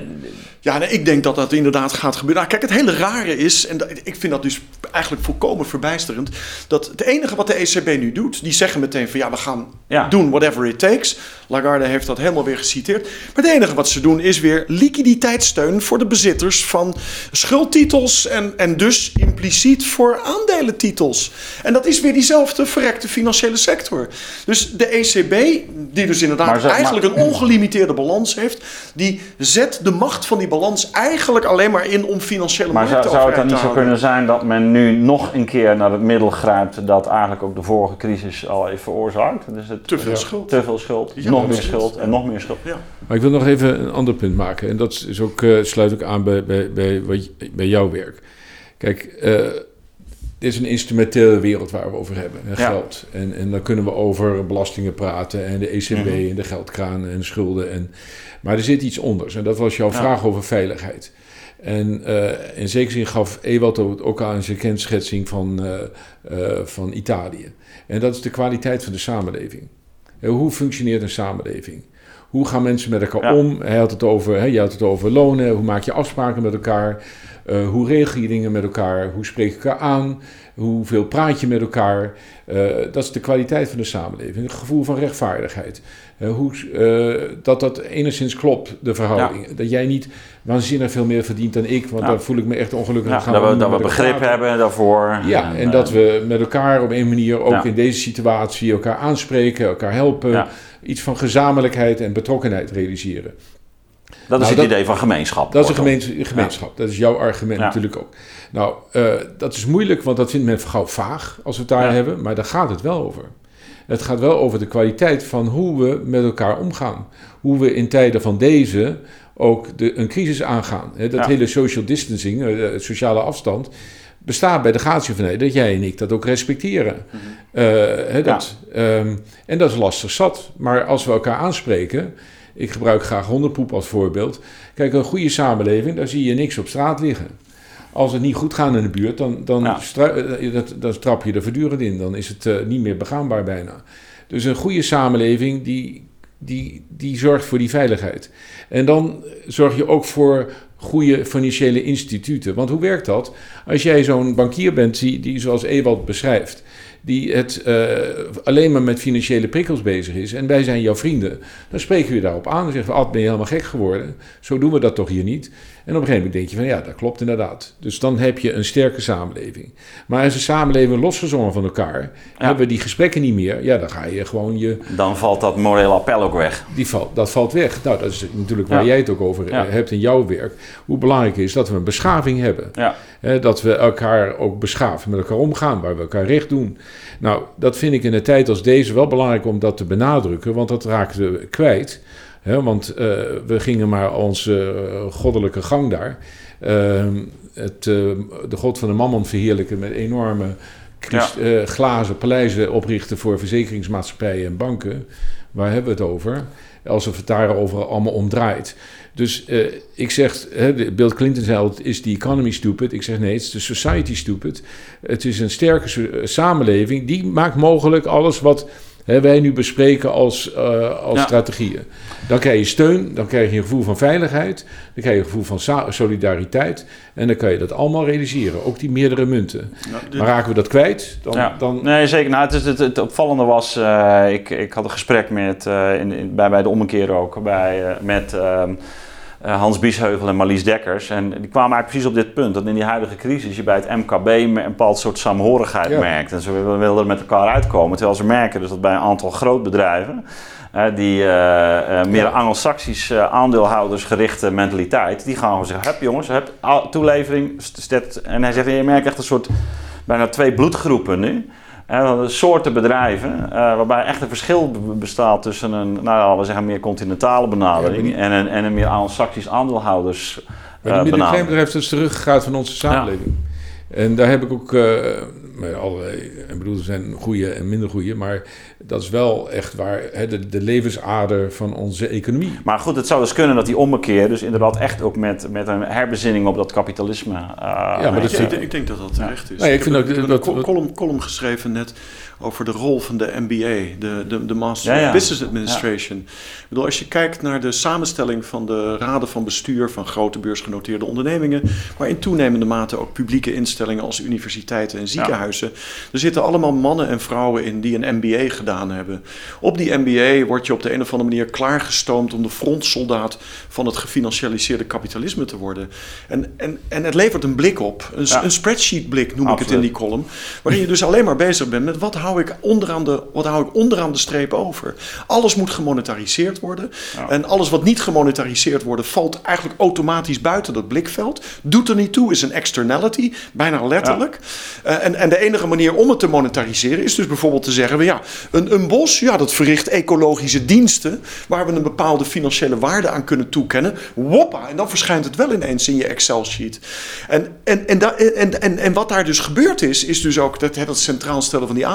Ja, nee, ik denk dat dat inderdaad gaat gebeuren. Nou, kijk, het hele rare is, en dat- ik vind dat dus eigenlijk volkomen verbijsterend, dat het enige wat de ECB nu doet, die zeggen meteen van ja, we gaan Ja. doen whatever it takes. Lagarde heeft dat helemaal weer geciteerd. Maar het enige wat ze doen is weer liquiditeitssteun voor de bezitters van schuldtitels en, en dus impliciet voor aandelentitels. En dat is weer diezelfde verrekte financiële sector. Dus de ECB, die dus inderdaad ze- eigenlijk een ongelimiteerde balans heeft, die zet de macht van die balans eigenlijk alleen maar in om financiële maar zou, markten zou het dan niet zo kunnen zijn dat men nu nog een keer naar het middel grijpt dat eigenlijk ook de vorige crisis al heeft veroorzaakt? Dus het, Te veel Ja. schuld. te veel schuld, Ja, nog meer schuld en nog meer schuld. Ja. Maar ik wil nog even een ander punt maken. En dat is ook, eh, sluit ook aan bij, bij, bij, bij jouw werk. Kijk, eh dit is een instrumentele wereld waar we over hebben. Ja. Geld. En, en dan kunnen we over belastingen praten. En de ECB Mhm. en de geldkraan en schulden. En, maar er zit iets onders. En dat was jouw Ja. vraag over veiligheid. En eh, in zekere zin gaf Ewald ook ook aan zijn kenschetsing van, eh, eh, van Italië. En dat is de kwaliteit van de samenleving. Eh, Hoe functioneert een samenleving? Hoe gaan mensen met elkaar Ja. om? Hij had het over, hè, je had het over lonen. Hoe maak je afspraken met elkaar? Eh, hoe regel je dingen met elkaar? Hoe spreek je elkaar aan? Hoeveel praat je met elkaar? Eh, dat is de kwaliteit van de samenleving. Een gevoel van rechtvaardigheid. Eh, hoe, dat dat enigszins klopt, de verhouding. Dat jij niet waanzinnig veel meer verdient dan ik, want Ja. dan voel ik me echt ongelukkig. Ja, Dan gaan dat we, dat we begrip praten. hebben daarvoor. Ja, en dat we met elkaar op een manier ook Ja. in deze situatie elkaar aanspreken, elkaar helpen, Ja. iets van gezamenlijkheid en betrokkenheid realiseren. Dat is Nou, het dat- idee van gemeenschap. Dat is een gemeenschap. Dat is jouw argument Ja. natuurlijk ook. Nou, eh, dat is moeilijk, want dat vindt men gauw vaag als we het daar Ja. hebben. Maar daar gaat het wel over. Het gaat wel over de kwaliteit van hoe we met elkaar omgaan. Hoe we in tijden van deze ook de, een crisis aangaan. Dat hele social distancing, de sociale afstand, bestaat bij de gratie van dat jij en ik dat ook respecteren. Hè, dat, ehm, en dat is lastig zat. Maar als we elkaar aanspreken, ik gebruik graag hondenpoep als voorbeeld. Kijk, een goede samenleving, daar zie je niks op straat liggen. Als het niet goed gaat in de buurt, dan, dan, Ja. stra- eh, dat, trap je er voortdurend in. Dan is het eh, niet meer begaanbaar bijna. Dus een goede samenleving, die, die, die zorgt voor die veiligheid. En dan zorg je ook voor goede financiële instituten. Want hoe werkt dat? Als jij zo'n bankier bent die, die zoals Ewald beschrijft, die het uh, alleen maar met financiële prikkels bezig is en wij zijn jouw vrienden, dan spreken we daarop aan en zeggen we, Ad, ben je helemaal gek geworden? Zo doen we dat toch hier niet? En op een gegeven moment denk je van, ja, dat klopt inderdaad. Dus dan heb je een sterke samenleving. Maar als een samenleving losgezongen van elkaar, ja. hebben we die gesprekken niet meer, ja, dan ga je gewoon je... Dan valt dat morele appel ook weg. Die valt, dat valt weg. Nou, dat is natuurlijk waar ja. jij het ook over ja. hebt in jouw werk. Hoe belangrijk is dat we een beschaving hebben. He, dat we elkaar ook beschaven, met elkaar omgaan, waar we elkaar recht doen. Nou, dat vind ik in een tijd als deze wel belangrijk om dat te benadrukken, want dat raakten we kwijt. He, want uh, we gingen maar onze uh, goddelijke gang daar. Uh, het, de god van de mammon verheerlijken met enorme Christ, ja. glazen paleizen oprichten voor verzekeringsmaatschappijen en banken. Waar hebben we het over? Alsof het daarover allemaal om draait. Dus ik zeg, Bill Clinton zei is the economy stupid? Ik zeg nee, het is de society stupid. Het is een sterke samenleving, die maakt mogelijk alles wat hè, wij nu bespreken als, uh, als ja. strategieën. Dan krijg je steun, dan krijg je een gevoel van veiligheid, dan krijg je een gevoel van solidariteit en dan kan je dat allemaal realiseren, ook die meerdere munten. Maar raken we dat kwijt, dan... Ja. dan... Nee, zeker. Nou, het, het, het, het opvallende was, uh, ik, ik had een gesprek met, uh, in, in, bij, bij de ommekeer ook, bij, met... Uh, Hans Biesheuvel en Marlies Dekkers. En die kwamen eigenlijk precies op dit punt. Dat in die huidige crisis je bij het MKB een bepaald soort saamhorigheid ja. merkt. En ze wilden er met elkaar uitkomen. Terwijl ze merken dus dat bij een aantal grootbedrijven... Uh, die uh, uh, meer ja. anglo-saxisch aandeelhoudersgerichte mentaliteit... die gaan gewoon zeggen, heb jongens, heb toelevering... En hij zegt, je merkt echt een soort... bijna twee bloedgroepen nu... En soorten bedrijven, uh, waarbij echt een verschil bestaat tussen een, nou, we zeggen, meer continentale benadering ja, en, een, en een meer anglo-saxisch aandeelhouders. Maar die middenkleinbedrijf is teruggegaan van onze samenleving. Ja. En daar heb ik ook, uh, allerlei, ik bedoel, er zijn goede en minder goede, maar dat is wel echt waar hè, de, de, levensader van onze economie. Maar goed, het zou dus kunnen dat die ommekeer, dus inderdaad echt ook met, met een herbezinning op dat kapitalisme. Uh, ja, maar dat ik, ik, denk dat dat terecht is. Nee, ik, vind ik heb dat, een column, column geschreven net over de rol van de MBA, de, de, de Master ja, ja. of Business Administration. Ja. Ik bedoel, als je kijkt naar de samenstelling van de raden van bestuur van grote beursgenoteerde ondernemingen, maar in toenemende mate ook publieke instellingen als universiteiten en ziekenhuizen, er zitten allemaal mannen en vrouwen in die een MBA gedaan hebben. Op die MBA word je op de een of andere manier klaargestoomd om de frontsoldaat van het gefinancialiseerde kapitalisme te worden. En, en, en het levert een blik op, een, een spreadsheet blik noem Absoluut. ik het in die column, waarin je dus alleen maar bezig bent met wat houdt hou ik onderaan de, wat hou ik onderaan de streep over? Alles moet gemonetariseerd worden. Ja. En alles wat niet gemonetariseerd wordt, valt eigenlijk automatisch buiten dat blikveld. Doet er niet toe, is een externality, bijna letterlijk. Ja. Uh, en, en de enige manier om het te monetariseren is dus bijvoorbeeld te zeggen: ja, een, een bos, ja, dat verricht ecologische diensten. waar we een bepaalde financiële waarde aan kunnen toekennen. Woppa, en dan verschijnt het wel ineens in je Excel-sheet. En, en, en, da, en, en, en wat daar dus gebeurd is, is dus ook dat, het centraal stellen van die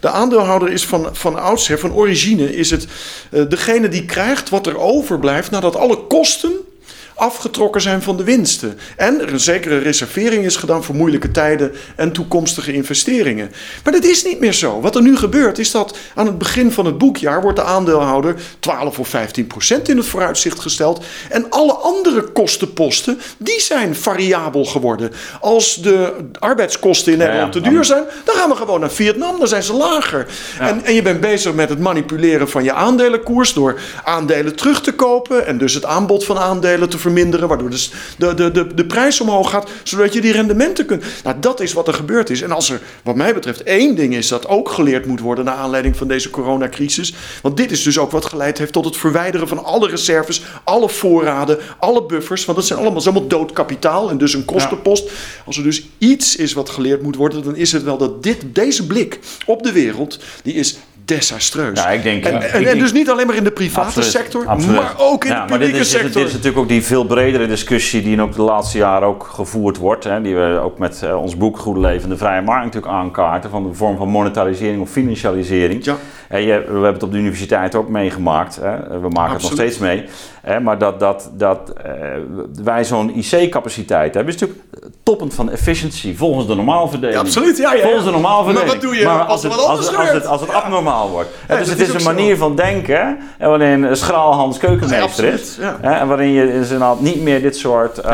de aandeelhouder is van, van oudsher, van origine, is het uh, degene die krijgt wat er overblijft nadat alle kosten afgetrokken zijn van de winsten. En er een zekere reservering is gedaan voor moeilijke tijden en toekomstige investeringen. Maar dat is niet meer zo. Wat er nu gebeurt is dat aan het begin van het boekjaar wordt de aandeelhouder 12 of 15 procent in het vooruitzicht gesteld. En alle andere kostenposten, die zijn variabel geworden. Als de arbeidskosten in Nederland ja, ja. te duur zijn, dan gaan we gewoon naar Vietnam, dan zijn ze lager. Ja. En, en je bent bezig met het manipuleren van je aandelenkoers door aandelen terug te kopen en dus het aanbod van aandelen te verminderen, waardoor dus de, de, de, de prijs omhoog gaat, zodat je die rendementen kunt. Nou, dat is wat er gebeurd is. En als er, wat mij betreft, één ding is dat ook geleerd moet worden naar aanleiding van deze coronacrisis, want dit is dus ook wat geleid heeft tot het verwijderen van alle reserves, alle voorraden, alle buffers, want dat zijn allemaal, allemaal dood kapitaal en dus een kostenpost. Ja. Als er dus iets is wat geleerd moet worden, dan is het wel dat dit, deze blik op de wereld, die is desastreus. Ja, ik denk, en, ja, en, ik en denk, dus niet alleen maar in de private absoluut, sector, absoluut. maar ook in ja, de dit publieke is, sector. Dit is natuurlijk ook die veel bredere discussie die in ook de laatste jaren ook gevoerd wordt. Hè, die we ook met uh, ons boek Goede Leven de Vrije Markt natuurlijk aankaarten. Van de vorm van monetarisering of financialisering. Ja. Hè, je, we hebben het op de universiteit ook meegemaakt. Hè, we maken absoluut. het nog steeds mee. Hè, maar dat, dat, dat uh, wij zo'n IC-capaciteit hebben is natuurlijk toppend van efficiency volgens de normaalverdeling. Ja, absoluut, ja, ja, Volgens de normaalverdeling. Maar wat doe je maar als, het, als, het, als, het, als het abnormaal wordt. Ja, dus het is is een zo. manier van denken en waarin een schraalhans keukenmeester Ja, is. en waarin je inderdaad niet meer dit soort, eh,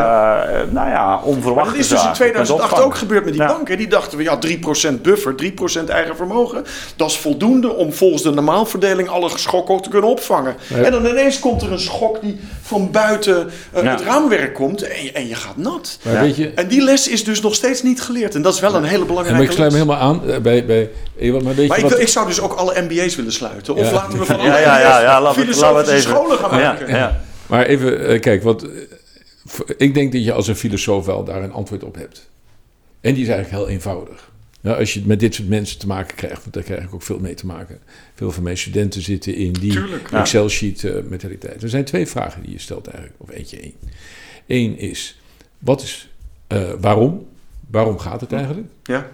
nou ja, onverwachte dat is dus in zaken 2008 kunt opvangen. ook gebeurd met die banken. Die dachten we, ja, 3% buffer, 3% eigen vermogen. Dat is voldoende om volgens de normaalverdeling alle schokken te kunnen opvangen. En dan ineens komt er een schok die van buiten eh, Ja. het raamwerk komt en je, en je gaat nat. Maar Ja. weet je, En die les is dus nog steeds niet geleerd. En dat is wel een hele belangrijke maar ik sluit me helemaal aan eh, bij, bij Ewald, maar weet Maar je ik, wat... ik zou dus ook alle MBA's willen sluiten. Of Ja. laten we van alle Ja, ja, ja, ja, laten we- filosofische laten we het even- scholen gaan Ja, maken. ja. Maar even, eh, kijk, wat, ik denk dat je als een filosoof wel daar een antwoord op hebt. En die is eigenlijk heel eenvoudig. Nou, als je met dit soort mensen te maken krijgt, want daar krijg ik ook veel mee te maken. Veel van mijn studenten zitten in die Tuurlijk. Ja. Excel-sheet eh, mentaliteit. Er zijn twee vragen die je stelt eigenlijk, of eentje één. Eén is, wat is, eh, waarom? Waarom gaat het eigenlijk? Ja,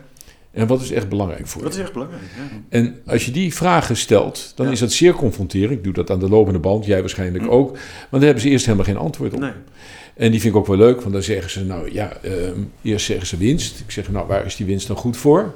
En wat is echt belangrijk voor je? dat is echt belangrijk. Ja. En als je die vragen stelt, dan Ja. is dat zeer confronterend. Ik doe dat aan de lopende band, jij waarschijnlijk Hm. ook. Want daar hebben ze eerst helemaal geen antwoord op. Nee. En die vind ik ook wel leuk, want dan zeggen ze, nou ja, ehm, eerst zeggen ze winst. Ik zeg, nou, waar is die winst dan goed voor?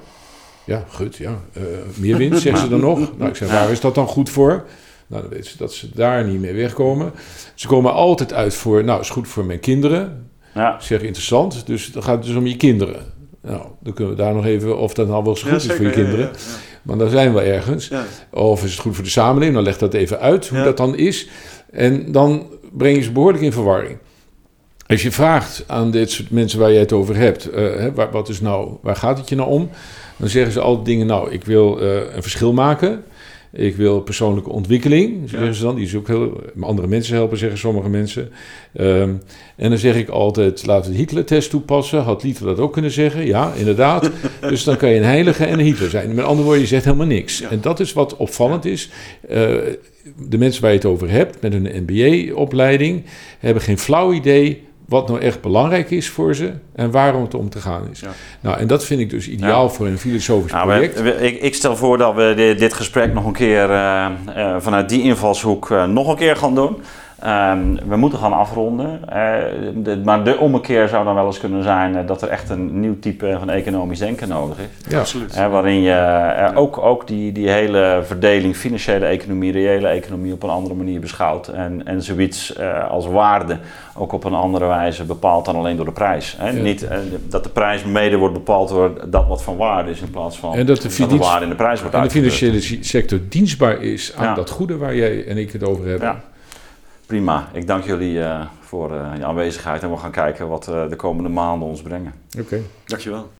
Ja, goed, ja. eh, meer winst, zeggen ze dan nog. Nou, ik zeg, waar is dat dan goed voor? Nou, dan weten ze dat ze daar niet mee wegkomen. Ze komen altijd uit voor, nou, is goed voor mijn kinderen. Ja. Ik zeg, interessant. Dus dan gaat het dus om je kinderen. Nou, dan kunnen we daar nog even, of dat nou wel eens goed Ja, is voor je kinderen. ja. Maar dan zijn we ergens. Of is het goed voor de samenleving? Dan leg dat even uit hoe dat dan is. En dan breng je ze behoorlijk in verwarring. Als je vraagt aan dit soort mensen waar je het over hebt, eh, waar, wat is nou, waar gaat het je nou om? Dan zeggen ze altijd dingen, nou, ik wil eh, een verschil maken. Ik wil persoonlijke ontwikkeling, zeggen ze dan. Die is ook heel, andere mensen helpen, zeggen sommige mensen. Ehm, en dan zeg ik altijd, laten we de Hitler-test toepassen. Had Hitler dat ook kunnen zeggen? Ja, inderdaad. dus dan kan je een heilige en een Hitler zijn. Met andere woorden, je zegt helemaal niks. Ja. En dat is wat opvallend is. Eh, de mensen waar je het over hebt, met een MBA-opleiding, hebben geen flauw idee wat nou echt belangrijk is voor ze en waarom het om te gaan is. Ja. Nou, en dat vind ik dus ideaal voor een filosofisch Nou, project. we- ik, ik stel voor dat we di- dit gesprek nog een keer eh, eh, vanuit die invalshoek eh, nog een keer gaan doen. Ehm, we moeten gaan afronden. Eh, de- maar de ommekeer zou dan wel eens kunnen zijn eh, dat er echt een nieuw type van economisch denken nodig is. ja. Absoluut. Hè, waarin je eh, ook, ook die, die hele verdeling financiële economie, reële economie op een andere manier beschouwt. En, en zoiets eh, als waarde ook op een andere wijze bepaalt dan alleen door de prijs. Hè? Ja. Niet dat de prijs mede wordt bepaald door dat wat van waarde is in plaats van En dat de dat de finan- waarde in de prijs wordt En de financiële sector dienstbaar is aan Ja. dat goede waar jij en ik het over hebben. Prima. Ik dank jullie eh, voor eh, je aanwezigheid en we gaan kijken wat eh, de komende maanden ons brengen. Oké. Dankjewel.